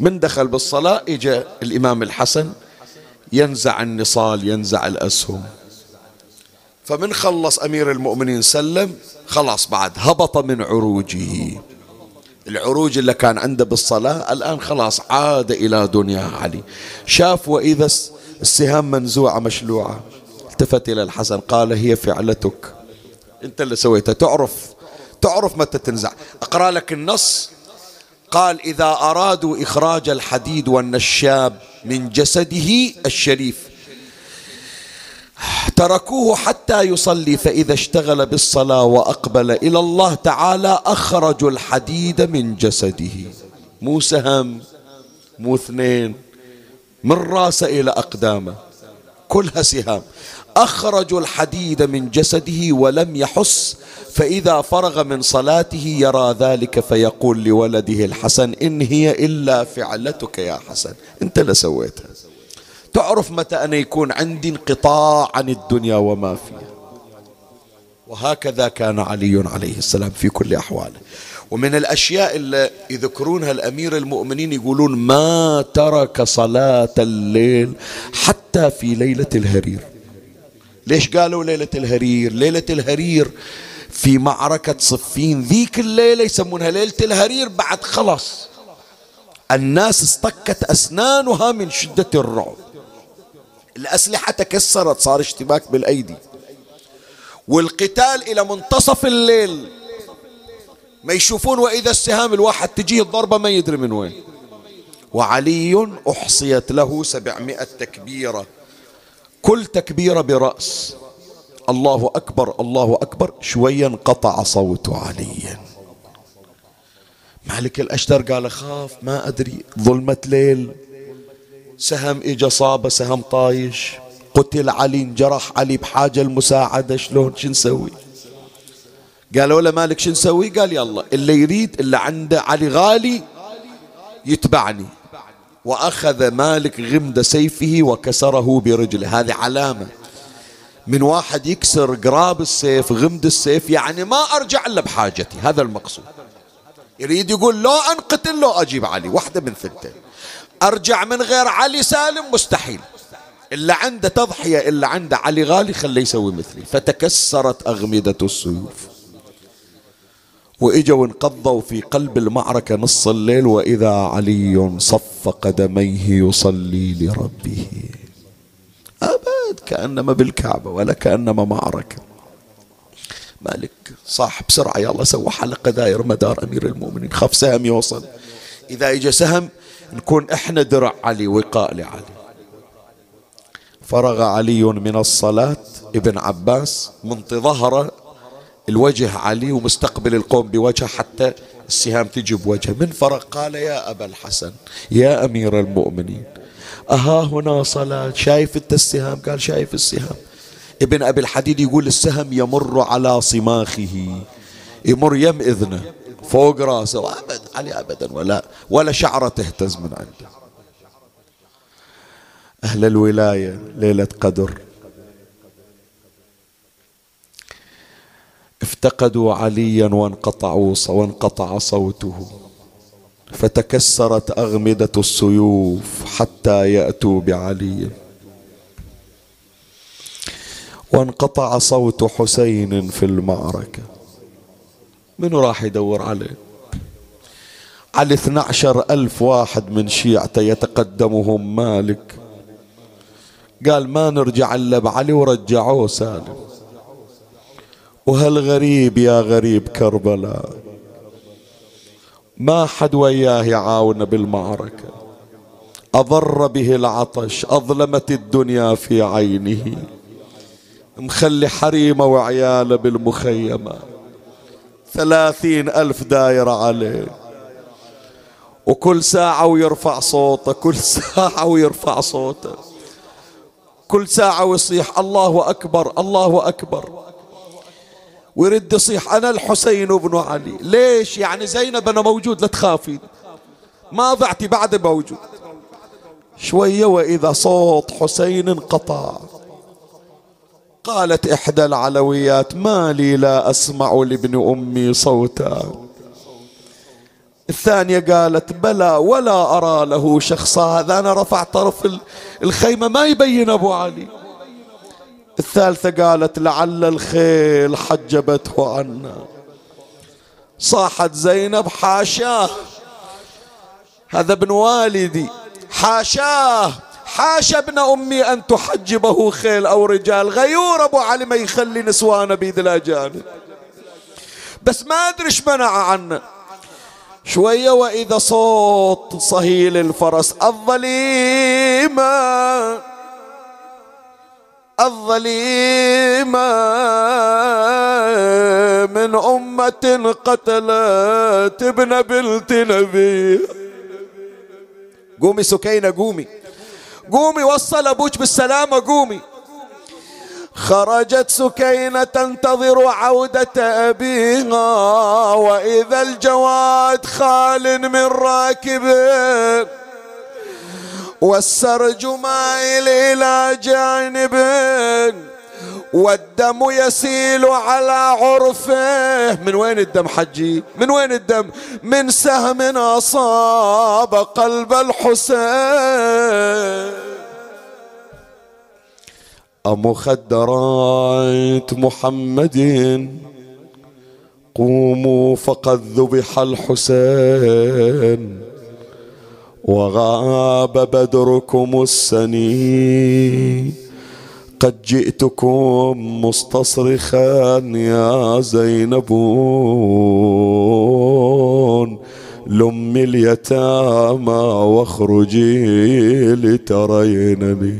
من دخل بالصلاة؟ إجا الإمام الحسن. ينزع النصال ينزع الأسهم. فمن خلص أمير المؤمنين سلم خلاص بعد هبط من عروجه. العروج اللي كان عنده بالصلاة الآن خلاص عاد إلى دنيا علي. شاف وإذا السهام منزوعة مشلوعة التفت إلى الحسن قال هي فعلتك. أنت اللي سويتها. تعرف تعرف متى تنزع. أقرأ لك النص. قال إذا أرادوا إخراج الحديد والنشاب من جسده الشريف تركوه حتى يصلي فإذا اشتغل بالصلاة وأقبل إلى الله تعالى أخرجوا الحديد من جسده. مو سهم مو اثنين من راسه إلى أقدامه. كلها سهام. أخرجوا الحديد من جسده ولم يحس فإذا فرغ من صلاته يرى ذلك فيقول لولده الحسن إن هي إلا فعلتك يا حسن. أنت لسويتها. تعرف متى أنا يكون عندي انقطاع عن الدنيا وما فيها. وهكذا كان علي عليه السلام في كل أحواله. ومن الأشياء اللي يذكرونها الأمير المؤمنين يقولون ما ترك صلاة الليل حتى في ليلة الهرير. ليش قالوا ليلة الهرير؟ ليلة الهرير في معركة صفين. ذيك الليلة يسمونها ليلة الهرير بعد خلص الناس اصطكت أسنانها من شدة الرعب. الأسلحة تكسرت صار اشتباك بالأيدي. والقتال إلى منتصف الليل. ما يشوفون وإذا السهام الواحد تجيه الضربة ما يدري من وين. وعلي أحصيت له سبعمائة تكبيرة. كل تكبيرة برأس. الله أكبر الله أكبر. شوية انقطع صوت علي. مالك الأشتر قال أخاف ما أدري ظلمة ليل. سهم إجا صابة سهم طايش. قتل علي انجرح علي بحاجة المساعدة شلون؟ شو نسوي؟ قالوا له مالك شو نسوي؟ قال يلا اللي يريد اللي عنده علي غالي يتبعني. وأخذ مالك غمد سيفه وكسره برجله. هذه علامة. من واحد يكسر قراب السيف غمد السيف يعني ما أرجع إلا بحاجتي. هذا المقصود. يريد يقول لو أنقتل لو أجيب علي. واحدة من ثنتين. أرجع من غير علي سالم مستحيل. إلا عنده تضحية إلا عنده علي غالي خليه يسوي مثلي. فتكسرت أغمدة السيوف. وإجوا انقضوا في قلب المعركة نص الليل وإذا علي صف قدميه يصلي لربه. أبد كأنما بالكعبة ولا كأنما معركة. مالك صاح بسرعة يلا سوى حلقة داير مدار أمير المؤمنين. خاف سهم يوصل. إذا إجا سهم نكون إحنا درع علي وقاء لعلي. فرغ علي من الصلاة ابن عباس من ظهره الوجه علي ومستقبل القوم بوجهه حتى السهام تجي بوجهه. من فرغ قال يا أبا الحسن يا أمير المؤمنين أها هنا صلاة؟ شايف أنت السهام؟ قال شايف السهام. ابن أبي الحديد يقول السهم يمر على صماخه يمر يم إذنه فوق رأسه. أبدا علي أبدا ولا ولا شعرة تهتز من عنده. أهل الولاية ليلة قدر. افتقدوا عليا وانقطعوا وانقطع صوته. فتكسرت أغمدة السيوف حتى يأتوا بعلي. وانقطع صوت حسين في المعركة. منو راح يدور عليه؟ على 12 ألف واحد من شيعته يتقدمهم مالك. قال ما نرجع إلا بعلي ورجعوه سالم. وهالغريب يا غريب كربلاء؟ ما حد وياه يعاون بالمعركة. أضر به العطش أظلمت الدنيا في عينه. مخلي حريمه وعياله بالمخيمة. ثلاثين ألف دايرة عليه. وكل ساعة ويرفع صوته كل ساعة ويرفع صوته. كل ساعة ويصيح الله أكبر الله أكبر. ويرد يصيح أنا الحسين بن علي. ليش؟ يعني زينب أنا موجود لا تخافي ما ضعتي بعد موجود. شوية وإذا صوت حسين انقطع. قالت إحدى العلويات ما لي لا أسمع لابن أمي صوتا. الثانية قالت بلى ولا أرى له شخصا هذا أنا رفع طرف الخيمة ما يبين أبو علي. الثالثة قالت لعل الخيل حجبته عنا صاحت زينب حاشاه. هذا ابن والدي. حاشاه حاشا ابن أمي أن تحجبه خيل أو رجال. غيور أبو علي ما يخلي نسوانه بيد الأجانب. بس ما أدري منع عنه شوية وإذا صوت صهيل الفرس الظليمة الظليمة من أمة قتلت ابن بنت نبي. قومي سكينة قومي. قومي وصل أبوك بالسلامة قومي. خرجت سكينة تنتظر عودة أبيها وإذا الجواد خال من راكبه. والسرج مائل إلى جانب والدم يسيل على عرفه. من وين الدم حجي؟ من وين الدم؟ من سهم أصاب قلب الحسين. أمخدرات محمد؟ قوموا فقد ذبح الحسين. وغاب بدركم السني قد جئتكم مستصرخا يا زينب لم اليتامى واخرجي لترينني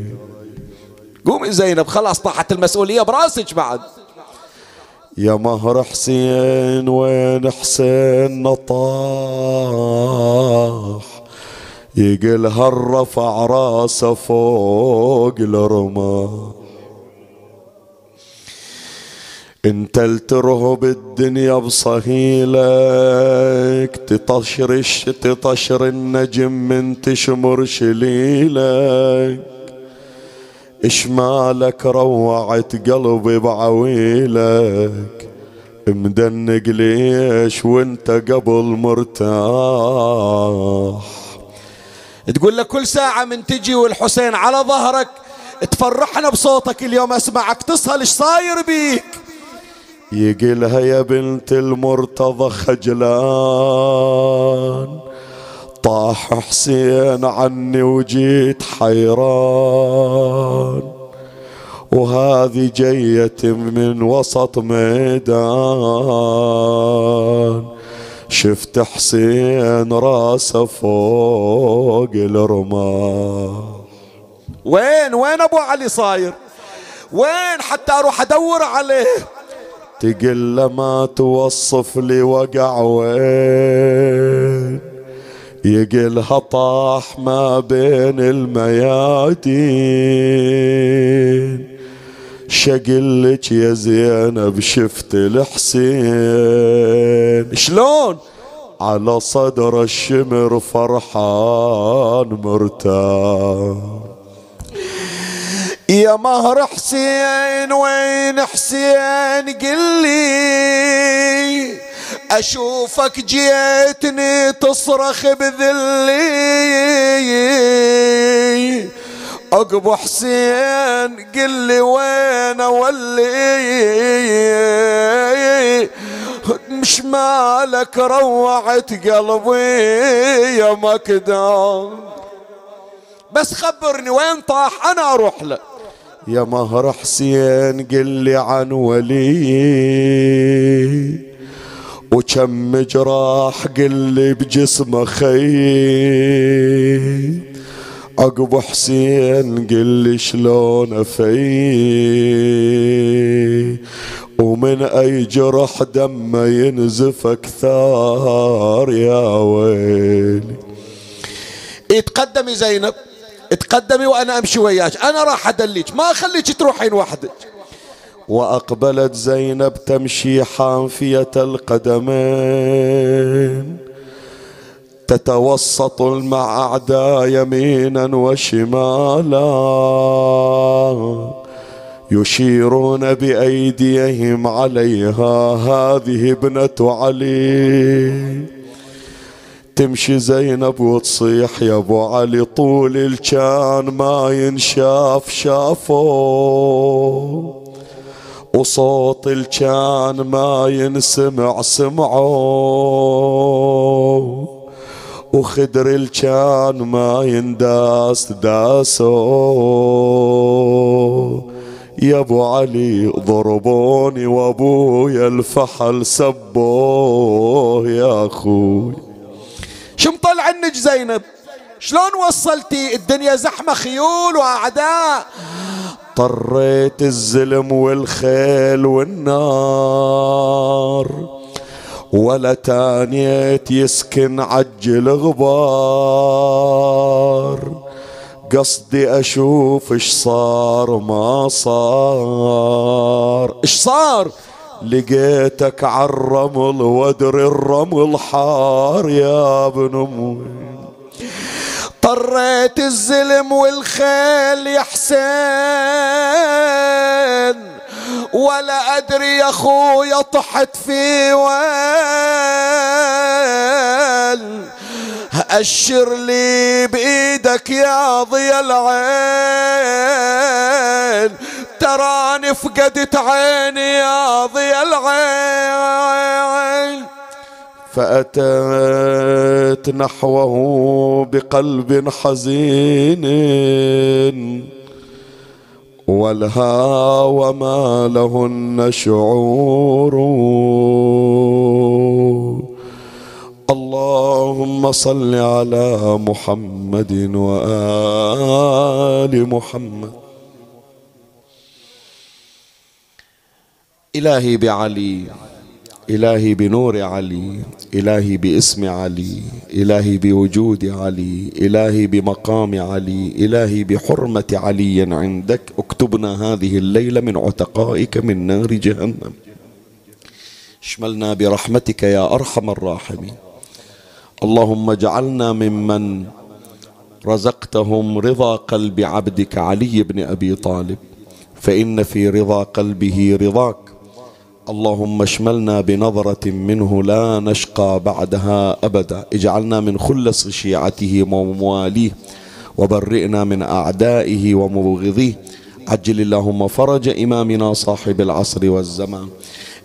قومي زينب خلاص طاحت المسؤولية براسك بعد. يا مهر حسين وين حسين نطاح؟ يقل هالرفع راسه فوق الرماح. انت الترهب الدنيا بصهيلك تطشرش تطشر النجم من تشمر شليلك. إشمالك روعت قلبي بعويلك مدنق ليش وانت قبل مرتاح. تقول لك كل ساعة من تجي والحسين على ظهرك تفرحنا بصوتك اليوم أسمعك تصهل إيش صاير بيك؟ يقلها يا بنت المرتضى خجلان. طاح حسين عني وجيت حيران. وهذه جيت من وسط ميدان. شفت حسين راسه فوق الرماح وين؟ وين أبو علي صاير؟ وين؟ حتى أروح أدور عليه. تقل ما توصف لي وقع وين. يقلها طاح ما بين الميادين. شقلك يا زينب شفت الحسين. شلون؟ على صدر الشمر فرحان مرتاح يا مهر حسين وين حسين قل لي؟ أشوفك جيتني تصرخ بذلي. أقبو حسين قل لي وين أولي. مش مالك روعت قلبي يا مكدام. بس خبرني وين طاح أنا أروح له. يا مهر حسين قل لي عن ولي. وكم جراح قل بجسمه خي عقب حسين قل شلون في ومن أي جرح دمه ينزف أكثر يا ويلي. اتقدمي زينب اتقدمي وأنا أمشي وياك. أنا راح أدليك ما أخليك تروحين وحدك. وأقبلت زينب تمشي حافيه القدمين. تتوسط مع اعداء يمينا وشمالا. يشيرون بأيديهم عليها. هذه ابنة علي. تمشي زينب وتصيح يا أبو علي. طول الكان ما ينشاف شافوه وصوت الكان ما ينسمع سمعوا وخدر الكان ما ينداس داسو يا أبو علي ضربوني وأبويا الفحل سبوه يا أخوي. شو مطلع عنك زينب؟ شلون وصلتي؟ الدنيا زحمة خيول وأعداء. طريت الزلم والخيل والنار. ولا تانيت يسكن عجل غبار. قصدي أشوف إيش صار ما صار. إيش صار؟ لقيتك عالرمل ودر الرمل حار يا ابن أمي. طريت الزلم والخيل يا حسين ولا أدري يا أخويا طحت في وين. أشر لي بإيدك يا ضي العين تراني فقدت عيني يا ضي العين. فأتت نحوه بقلب حزين والهوى ما لهن شعور. اللهم صل على محمد وآل محمد. إلهي بعلي. إلهي بنور علي إلهي باسم علي إلهي بوجود علي إلهي بمقام علي إلهي بحرمة علي عندك. اكتبنا هذه الليلة من عتقائك من نار جهنم. اشملنا برحمتك يا أرحم الراحمين. اللهم اجعلنا ممن رزقتهم رضا قلب عبدك علي بن أبي طالب. فإن في رضا قلبه رضاك اللهم اشملنا بنظرة منه لا نشقى بعدها أبدا. اجعلنا من خلص شيعته ومواليه وبرئنا من أعدائه ومبغضيه. عجل اللهم فرج إمامنا صاحب العصر والزمان.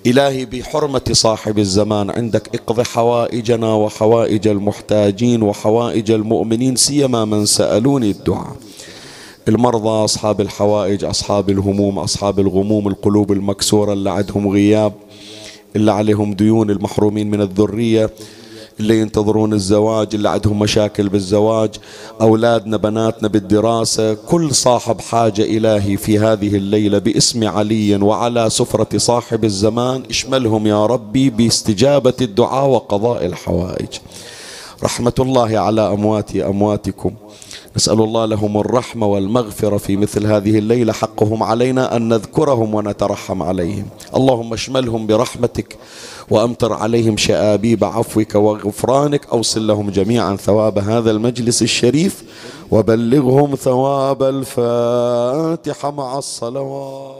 إلهي بحرمة صاحب الزمان عندك اقض حوائجنا وحوائج المحتاجين وحوائج المؤمنين سيما من سألوني الدعاء. المرضى أصحاب الحوائج أصحاب الهموم أصحاب الغموم القلوب المكسورة اللي عندهم غياب اللي عليهم ديون المحرومين من الذرية اللي ينتظرون الزواج اللي عندهم مشاكل بالزواج أولادنا بناتنا بالدراسة كل صاحب حاجة إلهي في هذه الليلة باسم علي وعلى سفرة صاحب الزمان اشملهم يا ربي باستجابة الدعاء وقضاء الحوائج. رحمة الله على أموات أمواتكم. نسأل الله لهم الرحمة والمغفرة في مثل هذه الليلة. حقهم علينا أن نذكرهم ونترحم عليهم. اللهم اشملهم برحمتك وأمطر عليهم شآبيب عفوك وغفرانك. أوصل لهم جميعا ثواب هذا المجلس الشريف وبلغهم ثواب الفاتحة مع الصلوات.